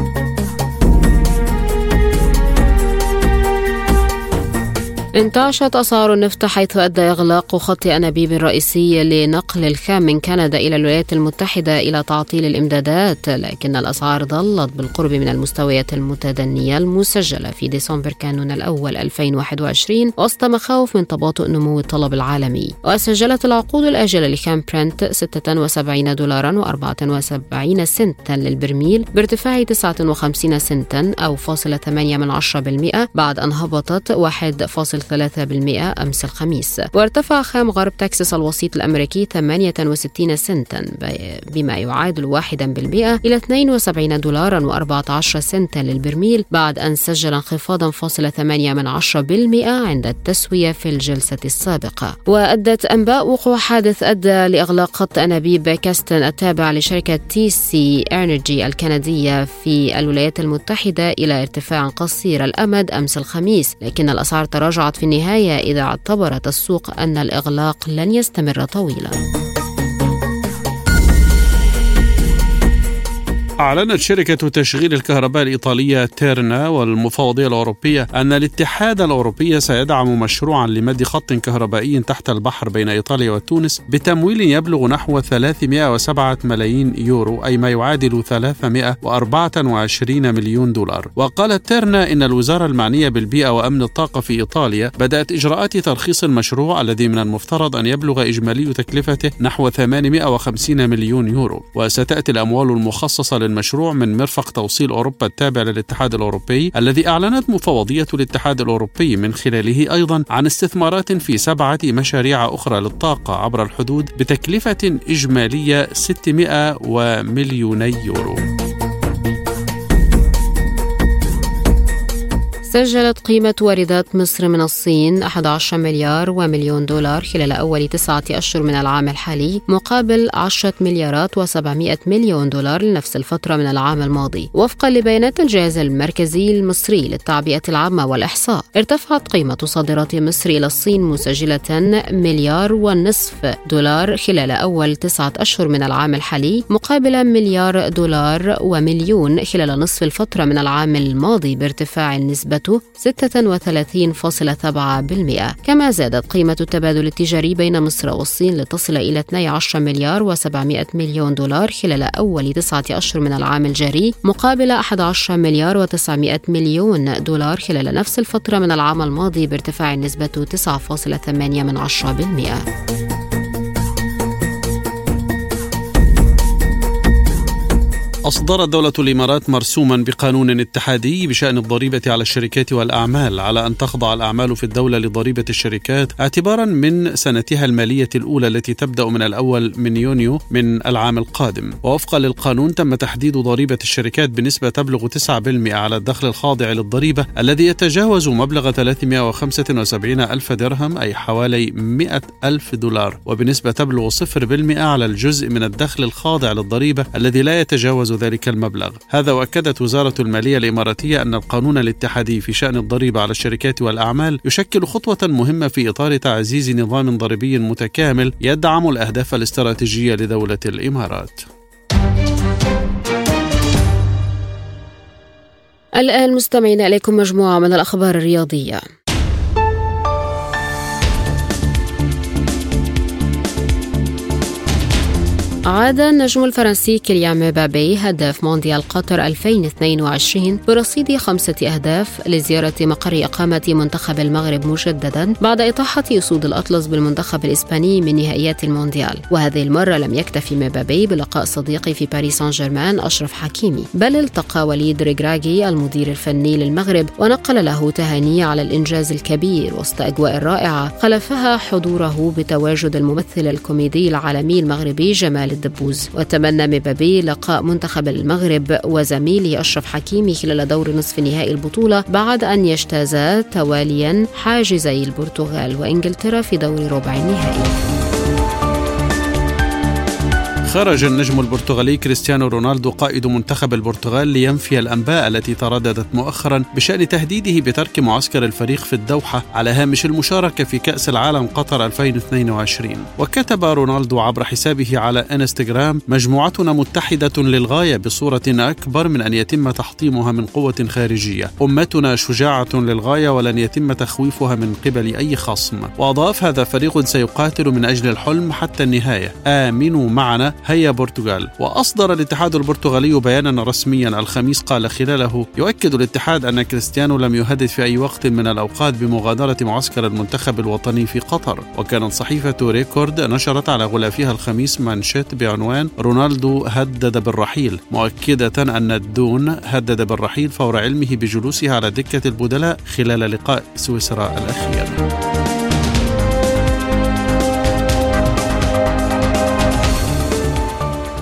انتعشت أسعار النفط حيث أدى إغلاق خط أنابيب رئيسي لنقل الخام من كندا إلى الولايات المتحدة إلى تعطيل الإمدادات لكن الأسعار ظلت بالقرب من المستويات المتدنية المسجلة في ديسمبر كانون الأول 2021 وسط مخاوف من تباطؤ نمو الطلب العالمي وسجلت العقود الآجلة لخام برنت 76 دولارا و74 سنتا للبرميل بارتفاع 59 سنتا أو فاصلة 8 من 10% بعد أن هبطت 1. 0.3% أمس الخميس. وارتفع خام غرب تكساس الوسيط الأمريكي 68 سنتا بما يعادل 1% إلى 72 دولارا و14 سنتا للبرميل بعد أن سجل انخفاضا فاصل 8 من 10% عند التسوية في الجلسة السابقة. وأدت أنباء وقوع حادث أدى لإغلاق خط أنابيب كيستون التابع لشركة تي سي إنرجي الكندية في الولايات المتحدة إلى ارتفاع قصير الأمد أمس الخميس لكن الأسعار تراجعت في النهاية إذا اعتبرت السوق أن الإغلاق لن يستمر طويلاً. أعلنت شركة تشغيل الكهرباء الإيطالية تيرنا والمفوضية الأوروبية أن الاتحاد الأوروبي سيدعم مشروعا لمد خط كهربائي تحت البحر بين إيطاليا وتونس بتمويل يبلغ نحو 307 ملايين يورو أي ما يعادل 324 مليون دولار. وقالت تيرنا إن الوزارة المعنية بالبيئة وأمن الطاقة في إيطاليا بدأت إجراءات ترخيص المشروع الذي من المفترض أن يبلغ إجمالي تكلفته نحو 850 مليون يورو. وستأتي الأموال المخصصة المشروع من مرفق توصيل أوروبا التابع للاتحاد الأوروبي الذي أعلنت مفوضية الاتحاد الأوروبي من خلاله أيضا عن استثمارات في سبعة مشاريع أخرى للطاقة عبر الحدود بتكلفة إجمالية 600 ومليوني يورو. سجلت قيمة واردات مصر من الصين 11 مليار ومليون دولار خلال أول تسعة أشهر من العام الحالي مقابل 10 مليارات و700 مليون دولار لنفس الفترة من العام الماضي وفقا لبيانات الجهاز المركزي المصري للتعبئة العامة والإحصاء. ارتفعت قيمة صادرات مصر إلى الصين مسجلة مليار ونصف دولار خلال أول تسعة أشهر من العام الحالي مقابل مليار دولار ومليون خلال نصف الفترة من العام الماضي بارتفاع النسبة 36.7% كما زادت قيمة التبادل التجاري بين مصر والصين لتصل إلى 12 مليار و700 مليون دولار خلال أول تسعة أشهر من العام الجاري مقابل 11 مليار و900 مليون دولار خلال نفس الفترة من العام الماضي بارتفاع النسبة 9.8%. أصدرت دولة الإمارات مرسوما بقانون اتحادي بشأن الضريبة على الشركات والأعمال على أن تخضع الأعمال في الدولة لضريبة الشركات اعتبارا من سنتها المالية الأولى التي تبدأ من الأول من يونيو من العام القادم. ووفقا للقانون تم تحديد ضريبة الشركات بنسبة تبلغ 9% على الدخل الخاضع للضريبة الذي يتجاوز مبلغ 375 ألف درهم أي حوالي 100 ألف دولار وبنسبة تبلغ 0% على الجزء من الدخل الخاضع للضريبة الذي لا يتجاوز ذلك المبلغ. هذا وأكدت وزارة المالية الإماراتية أن القانون الاتحادي في شأن الضريبة على الشركات والأعمال يشكل خطوة مهمة في إطار تعزيز نظام ضريبي متكامل يدعم الأهداف الاستراتيجية لدولة الإمارات. الآن مستمعين إليكم مجموعة من الأخبار الرياضية. عاد النجم الفرنسي كيليان مبابي هداف مونديال قطر 2022 برصيد خمسة أهداف لزيارة مقر إقامة منتخب المغرب مجددا بعد إطاحة أسود الأطلس بالمنتخب الإسباني من نهائيات المونديال. وهذه المرة لم يكتفي مبابي بلقاء صديقي في باريس سان جيرمان أشرف حكيمي. بل التقى وليد ريغراغي المدير الفني للمغرب ونقل له تهاني على الإنجاز الكبير وسط أجواء رائعة خلفها حضوره بتواجد الممثل الكوميدي العالمي المغربي جمال الدبوز وتمنى مبابي لقاء منتخب المغرب وزميله أشرف حكيمي خلال دور نصف نهائي البطولة بعد أن يجتازا تواليا حاجزي البرتغال وإنجلترا في دور ربع النهائي. خرج النجم البرتغالي كريستيانو رونالدو قائد منتخب البرتغال لينفي الأنباء التي ترددت مؤخرا بشأن تهديده بترك معسكر الفريق في الدوحة على هامش المشاركة في كأس العالم قطر 2022 وكتب رونالدو عبر حسابه على إنستغرام مجموعتنا متحدة للغاية بصورة أكبر من أن يتم تحطيمها من قوة خارجية. أمتنا شجاعة للغاية ولن يتم تخويفها من قبل أي خصم. وأضاف هذا فريق سيقاتل من أجل الحلم حتى النهاية. آمنوا معنا هيا برتغال. وأصدر الاتحاد البرتغالي بيانا رسميا الخميس قال خلاله يؤكد الاتحاد أن كريستيانو لم يهدد في أي وقت من الأوقات بمغادرة معسكر المنتخب الوطني في قطر. وكانت صحيفة ريكورد نشرت على غلافها الخميس مانشيت بعنوان رونالدو هدد بالرحيل مؤكدة أن الدون هدد بالرحيل فور علمه بجلوسه على دكة البدلاء خلال لقاء سويسرا الأخير.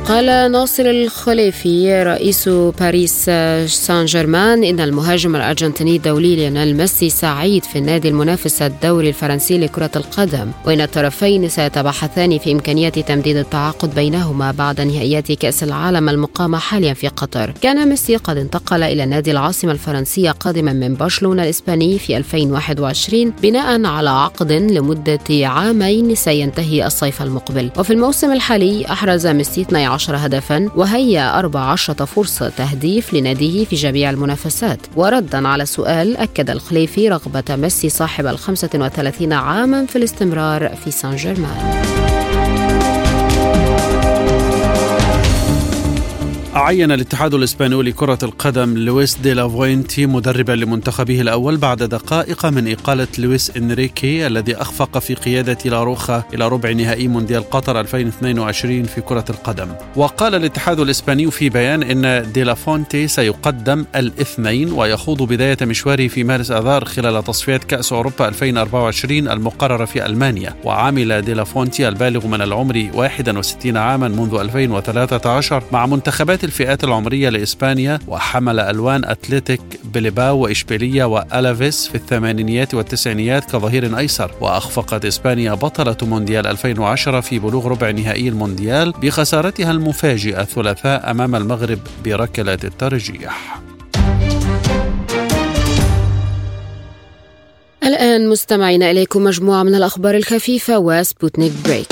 قال ناصر الخليفي رئيس باريس سان جيرمان إن المهاجم الأرجنتيني الدولي ليونيل ميسي سعيد في النادي المنافس الدوري الفرنسي لكرة القدم. وإن الطرفين سيتباحثان في إمكانية تمديد التعاقد بينهما بعد نهائيات كأس العالم المقامة حاليا في قطر. كان ميسي قد انتقل إلى نادي العاصمة الفرنسية قادما من برشلونة الإسباني في 2021 بناء على عقد لمدة عامين سينتهي الصيف المقبل. وفي الموسم الحالي أحرز ميسي 12 عشر هدفا وهيأ 14 فرصة تهديف لناديه في جميع المنافسات. وردا على سؤال أكد الخليفي رغبة ميسي صاحب ال 35 عاما في الاستمرار في سان جيرمان. عين الاتحاد الإسباني لكرة القدم لويس دي لافوينتي مدربا لمنتخبه الأول بعد دقائق من إقالة لويس إنريكي الذي أخفق في قيادة لاروخا إلى ربع نهائي مونديال قطر 2022 في كرة القدم. وقال الاتحاد الإسباني في بيان إن دي لافونتي سيقدم الإثنين ويخوض بداية مشواره في مارس آذار خلال تصفيات كأس أوروبا 2024 المقررة في ألمانيا. وعمل دي لافونتي البالغ من العمر 61 عاما منذ 2013 مع منتخبات الفئات العمرية لإسبانيا وحمل ألوان أتلتيك بليباو وإشبيلية وألافيس في الثمانينيات والتسعينيات كظهير أيسر. وأخفقت إسبانيا بطلة مونديال 2010 في بلوغ ربع نهائي المونديال بخسارتها المفاجئة الثلاثاء أمام المغرب بركلة الترجيح. الآن مستمعين إليكم مجموعة من الأخبار الخفيفة وسبوتنيك break.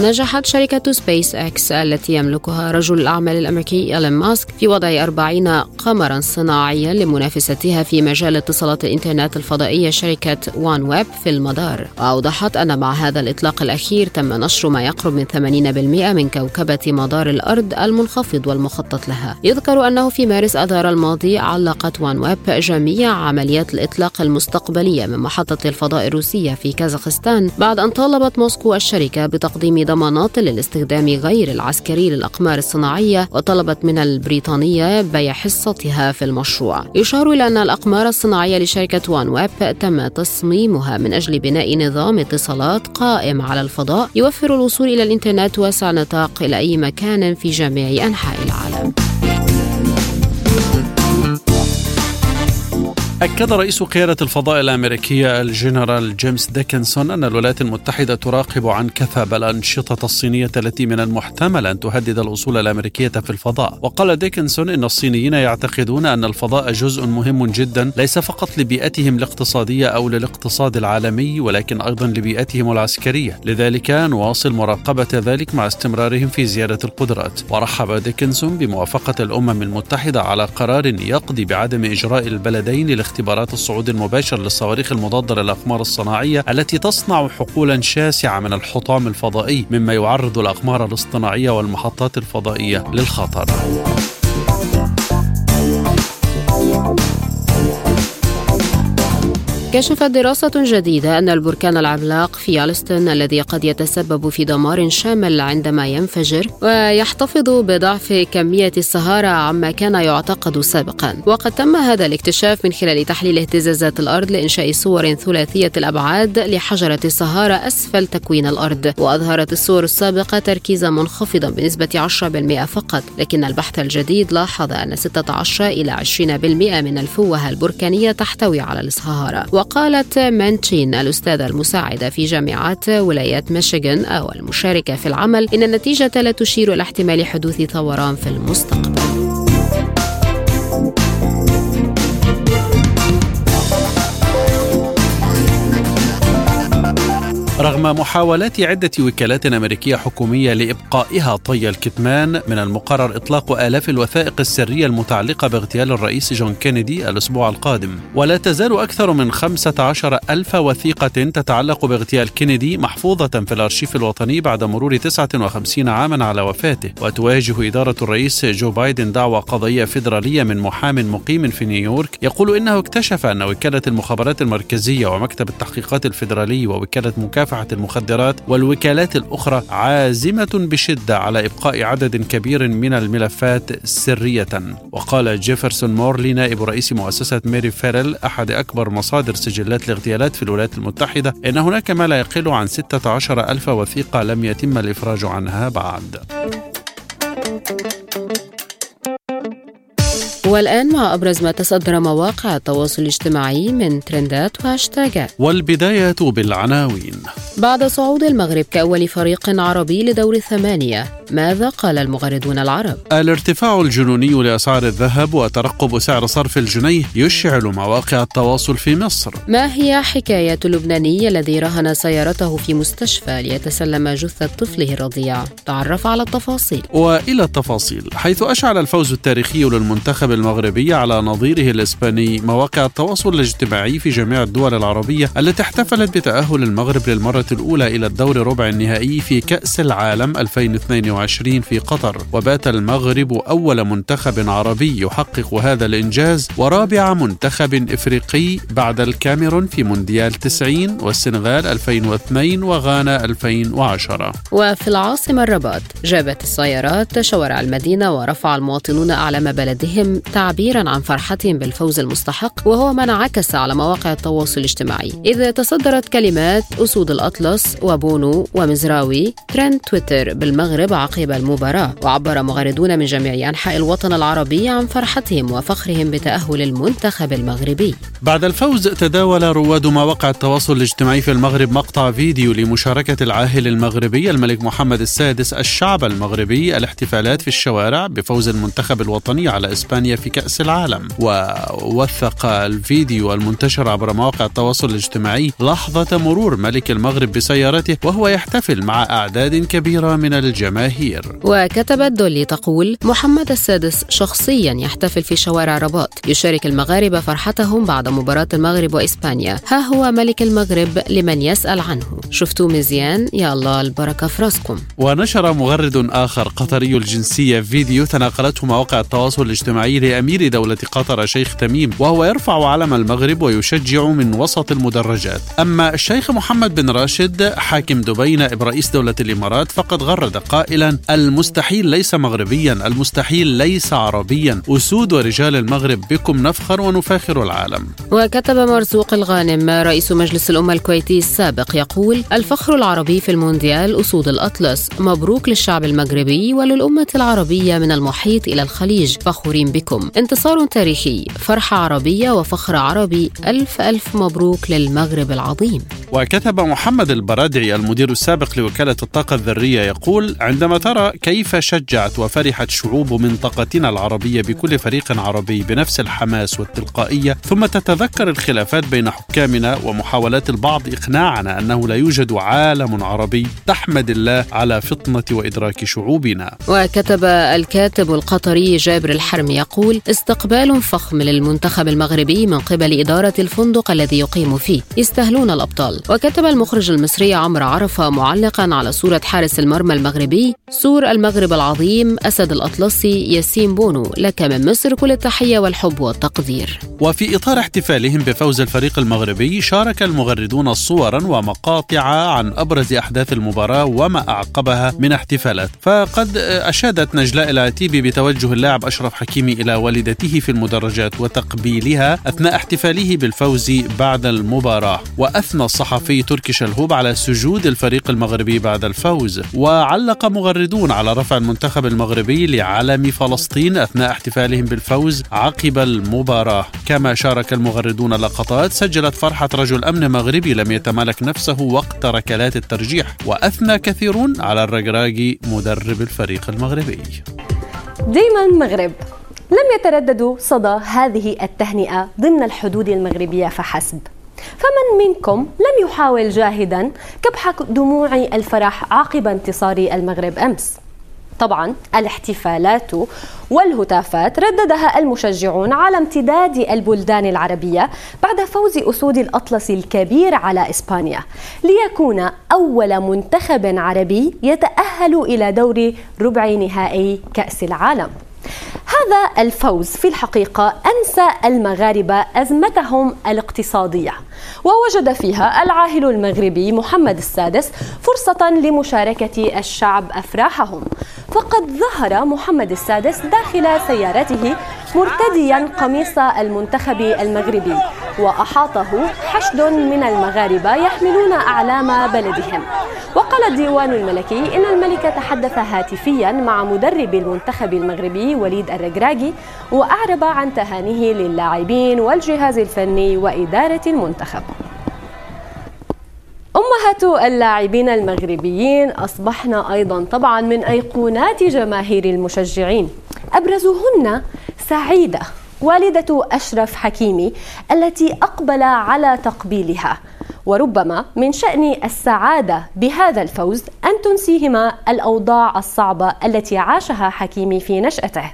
نجحت شركة سبيس إكس التي يملكها رجل الأعمال الأمريكي إيلون ماسك في وضع 40 قمرا صناعيا لمنافستها في مجال اتصالات الإنترنت الفضائية شركة وان ويب في المدار. وأوضحت أن مع هذا الإطلاق الأخير تم نشر ما يقرب من 80% من كوكبة مدار الأرض المنخفض والمخطط لها. يذكر أنه في مارس أذار الماضي علقت وان ويب جميع عمليات الإطلاق المستقبلية من محطة الفضاء الروسية في كازاخستان بعد أن طالبت موسكو الشركة بتقديم ضمانات للاستخدام غير العسكري للأقمار الصناعية وطلبت من بريطانيا بيع حصتها في المشروع. يشار إلى أن الأقمار الصناعية لشركة وان ويب تم تصميمها من أجل بناء نظام اتصالات قائم على الفضاء يوفر الوصول إلى الإنترنت واسع النطاق إلى أي مكان في جميع أنحاء العالم. أكد رئيس قيادة الفضاء الأمريكية الجنرال جيمس ديكنسون أن الولايات المتحدة تراقب عن كثب الأنشطة الصينية التي من المحتمل أن تهدد الأصول الأمريكية في الفضاء. وقال ديكنسون أن الصينيين يعتقدون أن الفضاء جزء مهم جدا ليس فقط لبيئتهم الاقتصادية أو للاقتصاد العالمي ولكن أيضا لبيئتهم العسكرية. لذلك نواصل مراقبة ذلك مع استمرارهم في زيادة القدرات. ورحب ديكنسون بموافقة الأمم المتحدة على قرار يقضي بعدم إجراء البلدين اختبارات الصعود المباشر للصواريخ المضادة للأقمار الصناعية التي تصنع حقولا شاسعة من الحطام الفضائي مما يعرض الأقمار الاصطناعية والمحطات الفضائية للخطر. كشفت دراسة جديدة أن البركان العملاق في يالستون الذي قد يتسبب في دمار شامل عندما ينفجر ويحتفظ بضعف كمية الصهارة عما كان يعتقد سابقا. وقد تم هذا الاكتشاف من خلال تحليل اهتزازات الأرض لإنشاء صور ثلاثية الأبعاد لحجرة الصهارة أسفل تكوين الأرض. وأظهرت الصور السابقة تركيزا منخفضا بنسبة 10% فقط. لكن البحث الجديد لاحظ أن 16 إلى 20% من الفوهة البركانية تحتوي على الصهارة وقالت مانتشين الأستاذة المساعدة في جامعة ولايات ميشيغان أو المشاركة في العمل. إن النتيجة لا تشير إلى احتمال حدوث ثوران في المستقبل. رغم محاولات عدة وكالات أمريكية حكومية لإبقائها طي الكتمان من المقرر إطلاق آلاف الوثائق السرية المتعلقة باغتيال الرئيس جون كينيدي الأسبوع القادم. ولا تزال أكثر من 15 ألف وثيقة تتعلق باغتيال كينيدي محفوظة في الأرشيف الوطني بعد مرور 59 عاما على وفاته. وتواجه إدارة الرئيس جو بايدن دعوى قضائية فيدرالية من محام مقيم في نيويورك. يقول إنه اكتشف أن وكالة المخابرات المركزية ومكتب التحقيقات الفيدرالي ووكالة مكافحة مكافحة المخدرات والوكالات الأخرى عازمة بشدة على إبقاء عدد كبير من الملفات سرية. وقال جيفرسون مورلي نائب رئيس مؤسسة ميري فيرل أحد أكبر مصادر سجلات الاغتيالات في الولايات المتحدة إن هناك ما لا يقل عن 16 ألف وثيقة لم يتم الإفراج عنها بعد. والآن مع أبرز ما تصدر مواقع التواصل الاجتماعي من ترندات وهاشتاجات والبداية بالعناوين بعد صعود المغرب كأول فريق عربي لدور الثمانية ماذا قال المغردون العرب؟ الارتفاع الجنوني لأسعار الذهب وترقب سعر صرف الجنيه يشعل مواقع التواصل في مصر ما هي حكاية اللبناني الذي رهن سيارته في مستشفى ليتسلم جثة طفله الرضيع؟ تعرف على التفاصيل وإلى التفاصيل حيث أشعل الفوز التاريخي للمنتخب المغربي على نظيره الإسباني مواقع التواصل الاجتماعي في جميع الدول العربية التي احتفلت بتأهل المغرب للمرة الأولى إلى الدور ربع النهائي في كأس العالم 2022 في قطر. وبات المغرب أول منتخب عربي يحقق هذا الإنجاز ورابع منتخب إفريقي بعد الكاميرون في مونديال 90 والسنغال 2002 وغانا 2010 وفي العاصمة الرباط جابت السيارات شوارع المدينة ورفع المواطنون أعلام بلدهم تعبيرا عن فرحتهم بالفوز المستحق وهو ما انعكس على مواقع التواصل الاجتماعي. إذ تصدرت كلمات أسود الأطلس وبونو ومزراوي ترند تويتر بالمغرب عقب المباراة وعبر مغردون من جميع أنحاء الوطن العربي عن فرحتهم وفخرهم بتأهل المنتخب المغربي. بعد الفوز تداول رواد مواقع التواصل الاجتماعي في المغرب مقطع فيديو لمشاركة العاهل المغربي الملك محمد السادس الشعب المغربي الاحتفالات في الشوارع بفوز المنتخب الوطني على إسبانيا في كأس العالم. ووثق الفيديو المنتشر عبر مواقع التواصل الاجتماعي لحظة مرور ملك المغرب بسيارته وهو يحتفل مع أعداد كبيرة من الجماهير. وكتبت دولي تقول محمد السادس شخصيا يحتفل في شوارع رباط يشارك المغاربة فرحتهم بعد مباراة المغرب وإسبانيا. ها هو ملك المغرب لمن يسأل عنه. شفتوه مزيان يا الله البركة في راسكم. ونشر مغرد آخر قطري الجنسية فيديو تناقلته مواقع التواصل الاجتماعي لأمير دولة قطر شيخ تميم وهو يرفع علم المغرب ويشجع من وسط المدرجات. أما الشيخ محمد بن راشد حاكم دبي نائب رئيس دولة الإمارات فقد غرد قائلا المستحيل ليس مغربيا المستحيل ليس عربيا. أسود ورجال المغرب بكم نفخر ونفاخر العالم. وكتب مرزوق الغانم رئيس مجلس الأمة الكويتي السابق يقول الفخر العربي في المونديال أسود الأطلس. مبروك للشعب المغربي وللأمة العربية من المحيط إلى الخليج. فخورين بكم. انتصار تاريخي. فرحة عربية وفخر عربي. ألف ألف مبروك للمغرب العظيم. وكتب محمد البرادعي المدير السابق لوكالة الطاقة الذرية يقول عندما ترى كيف شجعت وفرحت شعوب منطقتنا العربية بكل فريق عربي بنفس الحماس والتلقائية ثم تتذكر الخلافات بين حكامنا ومحاولات البعض إقناعنا أنه لا يوجد عالم عربي تحمد الله على فطنة وإدراك شعوبنا. وكتب الكاتب القطري جابر الحرمي يقول استقبال فخم للمنتخب المغربي من قبل إدارة الفندق الذي يقيم فيه. يستاهلون الأبطال. وكتب المخرج المصري عمرو عرفة معلقا على صورة حارس المرمى المغربي سور المغرب العظيم أسد الأطلسي ياسين بونو لك من مصر كل التحية والحب والتقدير. وفي إطار احتفالهم بفوز الفريق المغربي شارك المغردون صورا ومقاطع عن أبرز أحداث المباراة وما أعقبها من احتفالات. فقد أشادت نجلاء العتيبي بتوجه اللاعب أشرف حكيمي إلى والدته في المدرجات وتقبيلها أثناء احتفاله بالفوز بعد المباراة. وأثنى الصحفي تركي شلهوب على سجود الفريق المغربي بعد الفوز. وعلق مغردون على رفع المنتخب المغربي لعلم فلسطين أثناء احتفالهم بالفوز عقب المباراة. كما شارك المغردون لقطات سجلت فرحة رجل أمن مغربي لم يتمالك نفسه وقت ركلات الترجيح. وأثنى كثيرون على الرجراجي مدرب الفريق المغربي. ديما مغرب. لم يترددوا صدى هذه التهنئة ضمن الحدود المغربية فحسب. فمن منكم لم يحاول جاهدا كبح دموع الفرح عقب انتصار المغرب أمس؟ طبعا الاحتفالات والهتافات رددها المشجعون على امتداد البلدان العربية بعد فوز أسود الأطلس الكبير على إسبانيا. ليكون أول منتخب عربي يتأهل إلى دور ربع نهائي كأس العالم. هذا الفوز في الحقيقة أنسى المغاربة أزمتهم الاقتصادية ووجد فيها العاهل المغربي محمد السادس فرصة لمشاركة الشعب أفراحهم فقد ظهر محمد السادس داخل سيارته مرتديا قميص المنتخب المغربي وأحاطه حشد من المغاربة يحملون أعلام بلدهم. وقال الديوان الملكي إن الملك تحدث هاتفيا مع مدرب المنتخب المغربي وليد الرجراجي وأعرب عن تهانيه للاعبين والجهاز الفني وإدارة المنتخب. بمناسبة اللاعبين المغربيين أصبحنا أيضا طبعا من أيقونات جماهير المشجعين. أبرزهن سعيدة والدة أشرف حكيمي التي أقبل على تقبيلها. وربما من شأن السعادة بهذا الفوز أن تنسيهما الأوضاع الصعبة التي عاشها حكيمي في نشأته.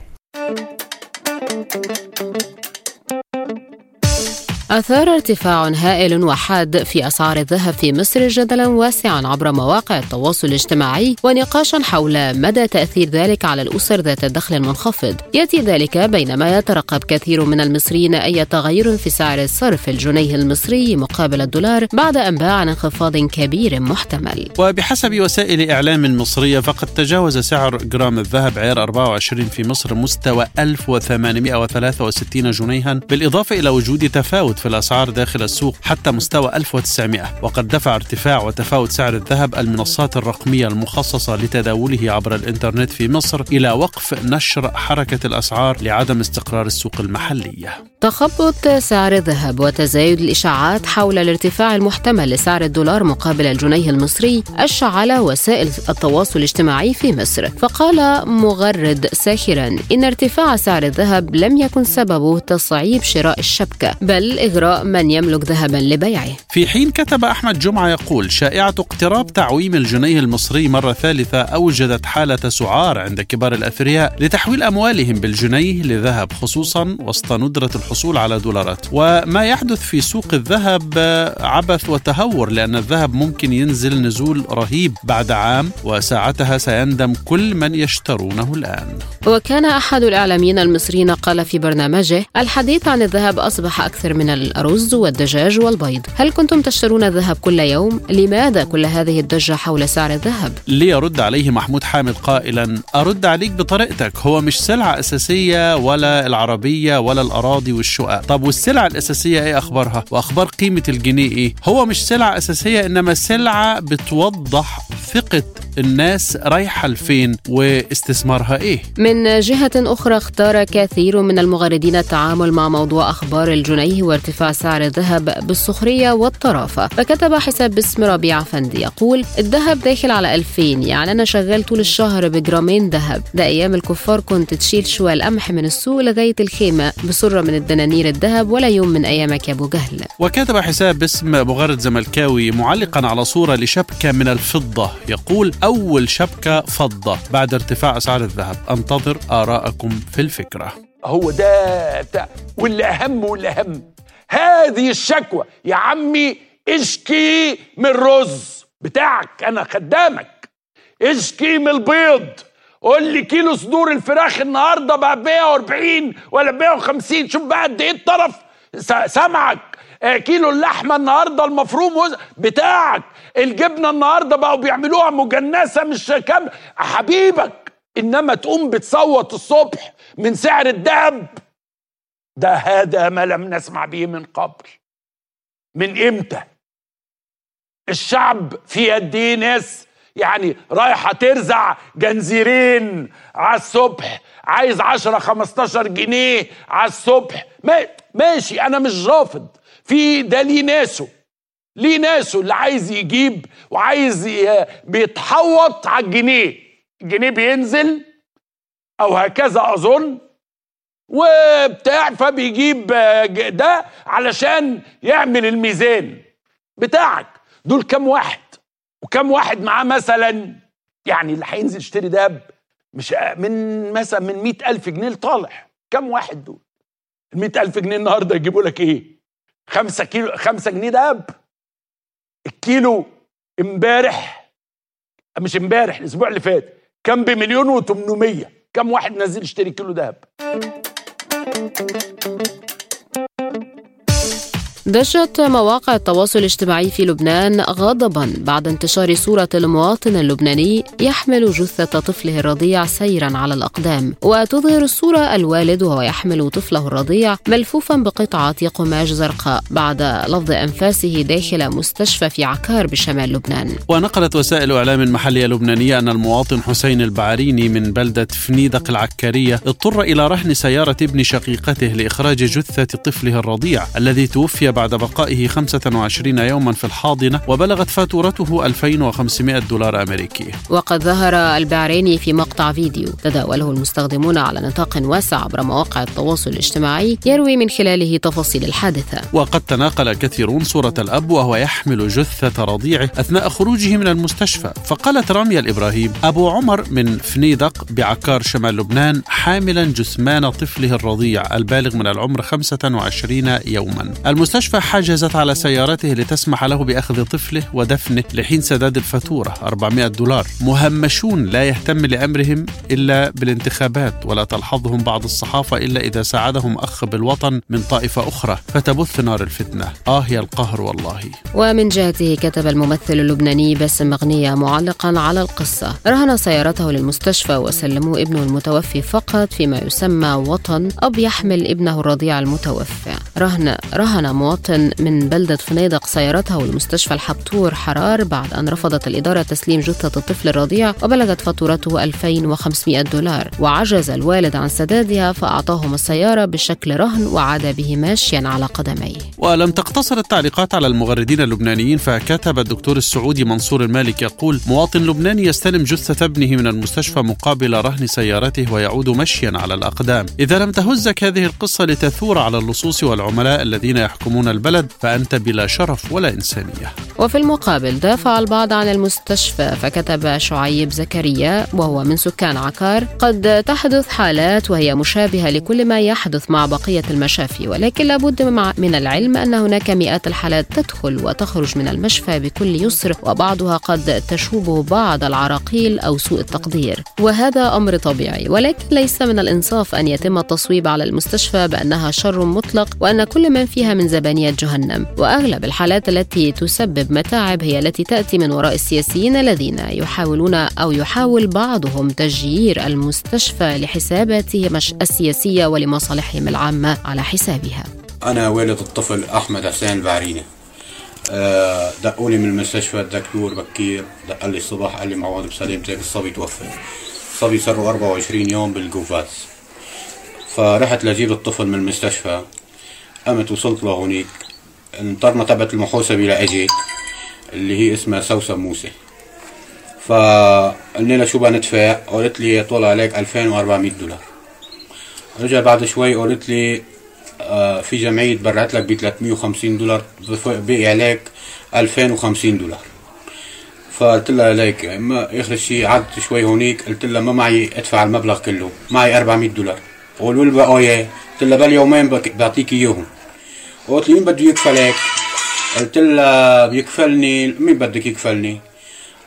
أثار ارتفاع هائل وحاد في أسعار الذهب في مصر جدلا واسعا عبر مواقع التواصل الاجتماعي ونقاشا حول مدى تأثير ذلك على الأسر ذات الدخل المنخفض يأتي ذلك بينما يترقب كثير من المصريين أي تغير في سعر الصرف الجنيه المصري مقابل الدولار بعد أنباء عن انخفاض كبير محتمل. وبحسب وسائل إعلام مصرية فقد تجاوز سعر جرام الذهب عيار 24 في مصر مستوى 1863 جنيها بالإضافة إلى وجود تفاوت في الأسعار داخل السوق حتى مستوى 1900 وقد دفع ارتفاع وتفاوت سعر الذهب المنصات الرقمية المخصصة لتداوله عبر الإنترنت في مصر إلى وقف نشر حركة الأسعار لعدم استقرار السوق المحلية. تخبط سعر الذهب وتزايد الإشاعات حول الارتفاع المحتمل لسعر الدولار مقابل الجنيه المصري أشعل وسائل التواصل الاجتماعي في مصر. فقال مغرد ساخرا إن ارتفاع سعر الذهب لم يكن سببه تصعيب شراء الشبكة بل إغراء من يملك ذهبا لبيعه. في حين كتب أحمد جمعة يقول شائعة اقتراب تعويم الجنيه المصري مرة ثالثة أوجدت حالة سعار عند كبار الأثرياء لتحويل أموالهم بالجنيه لذهب خصوصا وسط ندرة الحصول على دولارات وما يحدث في سوق الذهب عبث وتهور لأن الذهب ممكن ينزل نزول رهيب بعد عام وساعتها سيندم كل من يشترونه الآن وكان أحد الإعلاميين المصريين قال في برنامجه الحديث عن الذهب أصبح أكثر من الأرز والدجاج والبيض هل كنتم تشترون الذهب كل يوم؟ لماذا كل هذه الضجة حول سعر الذهب؟ ليرد عليه محمود حامد قائلا أرد عليك بطريقتك هو مش سلعة أساسية ولا العربية ولا الأراضي والشقق طب والسلع الأساسية إيه أخبارها؟ وأخبار قيمة الجنيه إيه؟ هو مش سلعة أساسية إنما سلعة بتوضح ثقة الناس رايحة لفين واستثمارها إيه؟ من جهة أخرى اختار كثير من المغردين التعامل مع موضوع أخبار الجنيه وارتفاع سعر الذهب بالسخرية والطرافة. فكتب حساب باسم ربيع فندي يقول الذهب داخل على 2000 يعني أنا شغال طول الشهر بجرامين ذهب. ده أيام الكفار كنت تشيل شوية القمح من السوق لغاية الخيمة بسرة من الدنانير الذهب ولا يوم من أيامك يا أبو جهل. وكتب حساب باسم مغرد زملكاوي معلقا على صورة لشبكة من الفضة يقول أول شبكة فضة بعد ارتفاع أسعار الذهب. أنتظر آراءكم في الفكرة. هو ده واللي أهم هذه الشكوى يا عمي إشكي من الرز بتاعك أنا خدامك. إشكي من البيض. قول لي كيلو صدور الفراخ النهارده بقى 140 ولا 150 شوف بقى قد إيه الطرف. سامعك. آه، كيلو اللحمة النهارده المفروم بتاعك. الجبنة النهارده بقوا بيعملوها مجنسة مش كامله حبيبك إنما تقوم بتصوت الصبح من سعر الذهب ده هذا ما لم نسمع به من قبل. من إمتى؟ الشعب في قد إيه ناس يعني رايحة ترزع جنزيرين على الصبح عايز 10 15 جنيه على الصبح. ما ماشي أنا مش رافض. في ده ليه ناسه. ليه ناسه اللي عايز يجيب وعايز بيتحوط على الجنيه. الجنيه بينزل أو هكذا أظن. وبتاع فبيجيب ده علشان يعمل الميزان بتاعك. دول كام واحد؟ وكم واحد معاه مثلا؟ يعني اللي هينزل يشتري دهب مش من مثلا من مئة ألف جنيه لطالع. كم واحد دول؟ المئة ألف جنيه النهاردة يجيبوا لك إيه؟ خمسة كيلو خمسة جنيه دهب؟ الكيلو امبارح مش امبارح الأسبوع اللي فات كان بمليون وتمنمية. كم واحد نازل يشتري كيلو دهب دشت مواقع التواصل الاجتماعي في لبنان غضبا بعد انتشار صورة المواطن اللبناني يحمل جثة طفله الرضيع سيرا على الأقدام. وتظهر الصورة الوالد وهو يحمل طفله الرضيع ملفوفا بقطعة قماش زرقاء بعد لفظ أنفاسه داخل مستشفى في عكار بشمال لبنان. ونقلت وسائل إعلام محلية لبنانية أن المواطن حسين البعريني من بلدة فنيدق العكارية اضطر إلى رهن سيارة ابن شقيقته لإخراج جثة طفله الرضيع الذي توفي بعد بقائه 25 يوما في الحاضنة وبلغت فاتورته 2500 دولار أمريكي. وقد ظهر البعريني في مقطع فيديو تداوله المستخدمون على نطاق واسع عبر مواقع التواصل الاجتماعي يروي من خلاله تفاصيل الحادثة. وقد تناقل كثيرون صورة الأب وهو يحمل جثة رضيعه أثناء خروجه من المستشفى. فقالت رامية الإبراهيم أبو عمر من فنيدق بعكار شمال لبنان حاملا جثمان طفله الرضيع البالغ من العمر 25 يوما. المستشفى حجزت على سيارته لتسمح له بأخذ طفله ودفنه لحين سداد الفاتورة 400 دولار. مهمشون لا يهتم لأمرهم إلا بالانتخابات ولا تلحظهم بعض الصحافة إلا إذا ساعدهم أخ بالوطن من طائفة أخرى. فتبث نار الفتنة. آه يا القهر والله. ومن جهته كتب الممثل اللبناني باسم مغنية معلقا على القصة. رهن سيارته للمستشفى وسلموا ابنه المتوفي فقط فيما يسمى وطن أب يحمل ابنه الرضيع المتوفى. رهن رهن مواطن من بلدة فنيدق سيارته لمستشفى الحبتور حرار بعد أن رفضت الإدارة تسليم جثة الطفل الرضيع وبلغت فاتورته 2500 دولار. وعجز الوالد عن سدادها فأعطاهم السيارة بشكل رهن وعاد به ماشيا على قدميه. ولم تقتصر التعليقات على المغردين اللبنانيين فكتب الدكتور السعودي منصور المالك يقول مواطن لبناني يستلم جثة ابنه من المستشفى مقابل رهن سيارته ويعود مشيا على الأقدام. إذا لم تهزك هذه القصة لتثور على اللصوص والعملاء الذين يحكمون البلد فأنت بلا شرف ولا إنسانية. وفي المقابل دافع البعض عن المستشفى فكتب شعيب زكريا وهو من سكان عكار قد تحدث حالات وهي مشابهة لكل ما يحدث مع بقية المشافي ولكن لابد من العلم أن هناك مئات الحالات تدخل وتخرج من المشفى بكل يسر وبعضها قد تشوبه بعض العراقيل أو سوء التقدير. وهذا أمر طبيعي ولكن ليس من الإنصاف أن يتم التصويب على المستشفى بأنها شر مطلق وأن كل من فيها من زبانية جهنم. وأغلب الحالات التي تسبب متاعب هي التي تأتي من وراء السياسيين الذين يحاولون أو يحاول بعضهم تجيير المستشفى لحساباتهم السياسية ولمصالحهم العامة على حسابها. أنا والد الطفل أحمد حسين البعريني أه دقولي من المستشفى الدكتور بكير. دق لي الصبح قال لي معوض بسلامتك الصبي توفى. الصبي صار 24 يوم بالقفاز فرحت لجيب الطفل من المستشفى قمت وصلت لهونيك الانطرمة تبعت المحوسبة لأجت اللي هي اسمها سوسن موسى. فقلنا لها شو بندفع قالت لي طلع عليك 2400 دولار. رجع بعد شوي قالت لي آه في جمعية برعت لك ب 350 دولار بقي عليك 2050 دولار. فقلت لها ليك ما آخر شيء قعدت شوي هونيك قلت لها ما معي أدفع المبلغ كله معي 400 دولار. قولوا لي بقايا. قلت لها باليومين بعطيك إياهم. قلت لي مين بده يكفلك قلت لها بيكفلني مين بدك يكفلني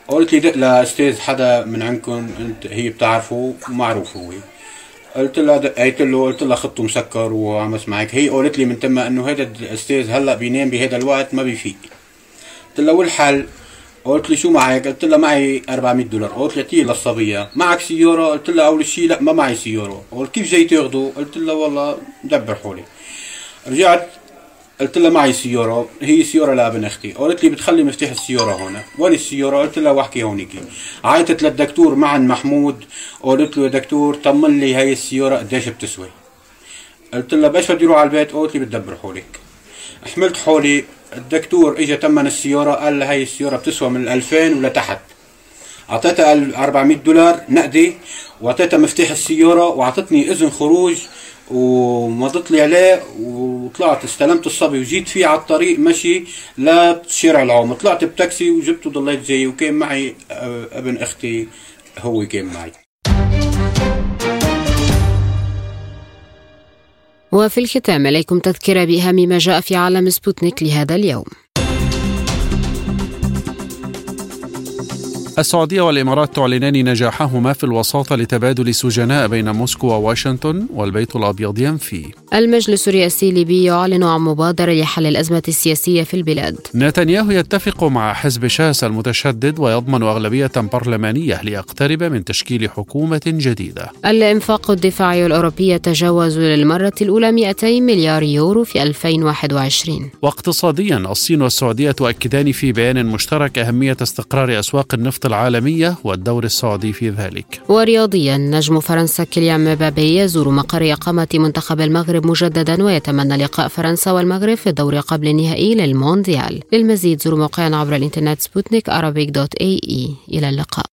قلت لي دق لاستاذ حدا من عندكم انت هي بتعرفه معروف هو قلت لها دقيت له قلت لها خطه مسكر وعم اسمعك هي قالت لي من تم انه هذا الاستاذ هلا بينام بهذا الوقت ما بيفيق قلت لها والحل قلت لي شو معك؟ قلت لها معي 400 دولار، قلت لها تي للصبية، معك سيارة؟ قلت لها أول شيء لا ما معي سيارة، قلت كيف جاي تاخده؟ قلت لها والله مدبر حولي. رجعت قلت لها معي سيارة هي سيارة لابن أختي قالت لي بتخلي مفتاح السيارة هون. وين السيارة قلت لها واحكي هونيك عيطت للدكتور معن محمود. قالت له يا دكتور طمن لي هاي السيارة قديش بتسوي. قلت لها باش بدي أروح على البيت. قالت لي بتدبر حولك. حملت حولي. الدكتور اجى تمن السيارة قال لها هاي السيارة بتسوى من 2000 ولتحت أعطيتها 400 دولار نقدي وأعطيتها مفتاح السيارة وأعطتني إذن خروج. ومضت لي عليه وطلعت استلمت الصبي وجيت فيه على الطريق مشي لشارع العوم. طلعت بتاكسي وجبته ضليت جاي وكان معي ابن أختي هو كان معي. وفي الختام إليكم تذكرة بأهم ما جاء في عالم سبوتنيك لهذا اليوم. السعودية والإمارات تعلنان نجاحهما في الوساطة لتبادل سجناء بين موسكو وواشنطن والبيت الأبيض ينفي. المجلس الرئاسي الليبي يعلن عن مبادرة لحل الأزمة السياسية في البلاد. نتنياهو يتفق مع حزب شاس المتشدد ويضمن أغلبية برلمانية ليقترب من تشكيل حكومة جديدة. الإنفاق الدفاعي الأوروبي يتجاوز للمرة الأولى 200 مليار يورو في 2021 واقتصاديا الصين والسعودية تؤكدان في بيان مشترك أهمية استقرار أسواق النفط النفط العالمية والدور السعودي في ذلك. ورياضيا نجم فرنسا كيليان مبابي يزور مقر إقامة منتخب المغرب مجددا ويتمنى لقاء فرنسا والمغرب في الدور قبل النهائي للمونديال. للمزيد زوروا موقعنا عبر الإنترنت سبوتنيك dot AE. إلى اللقاء.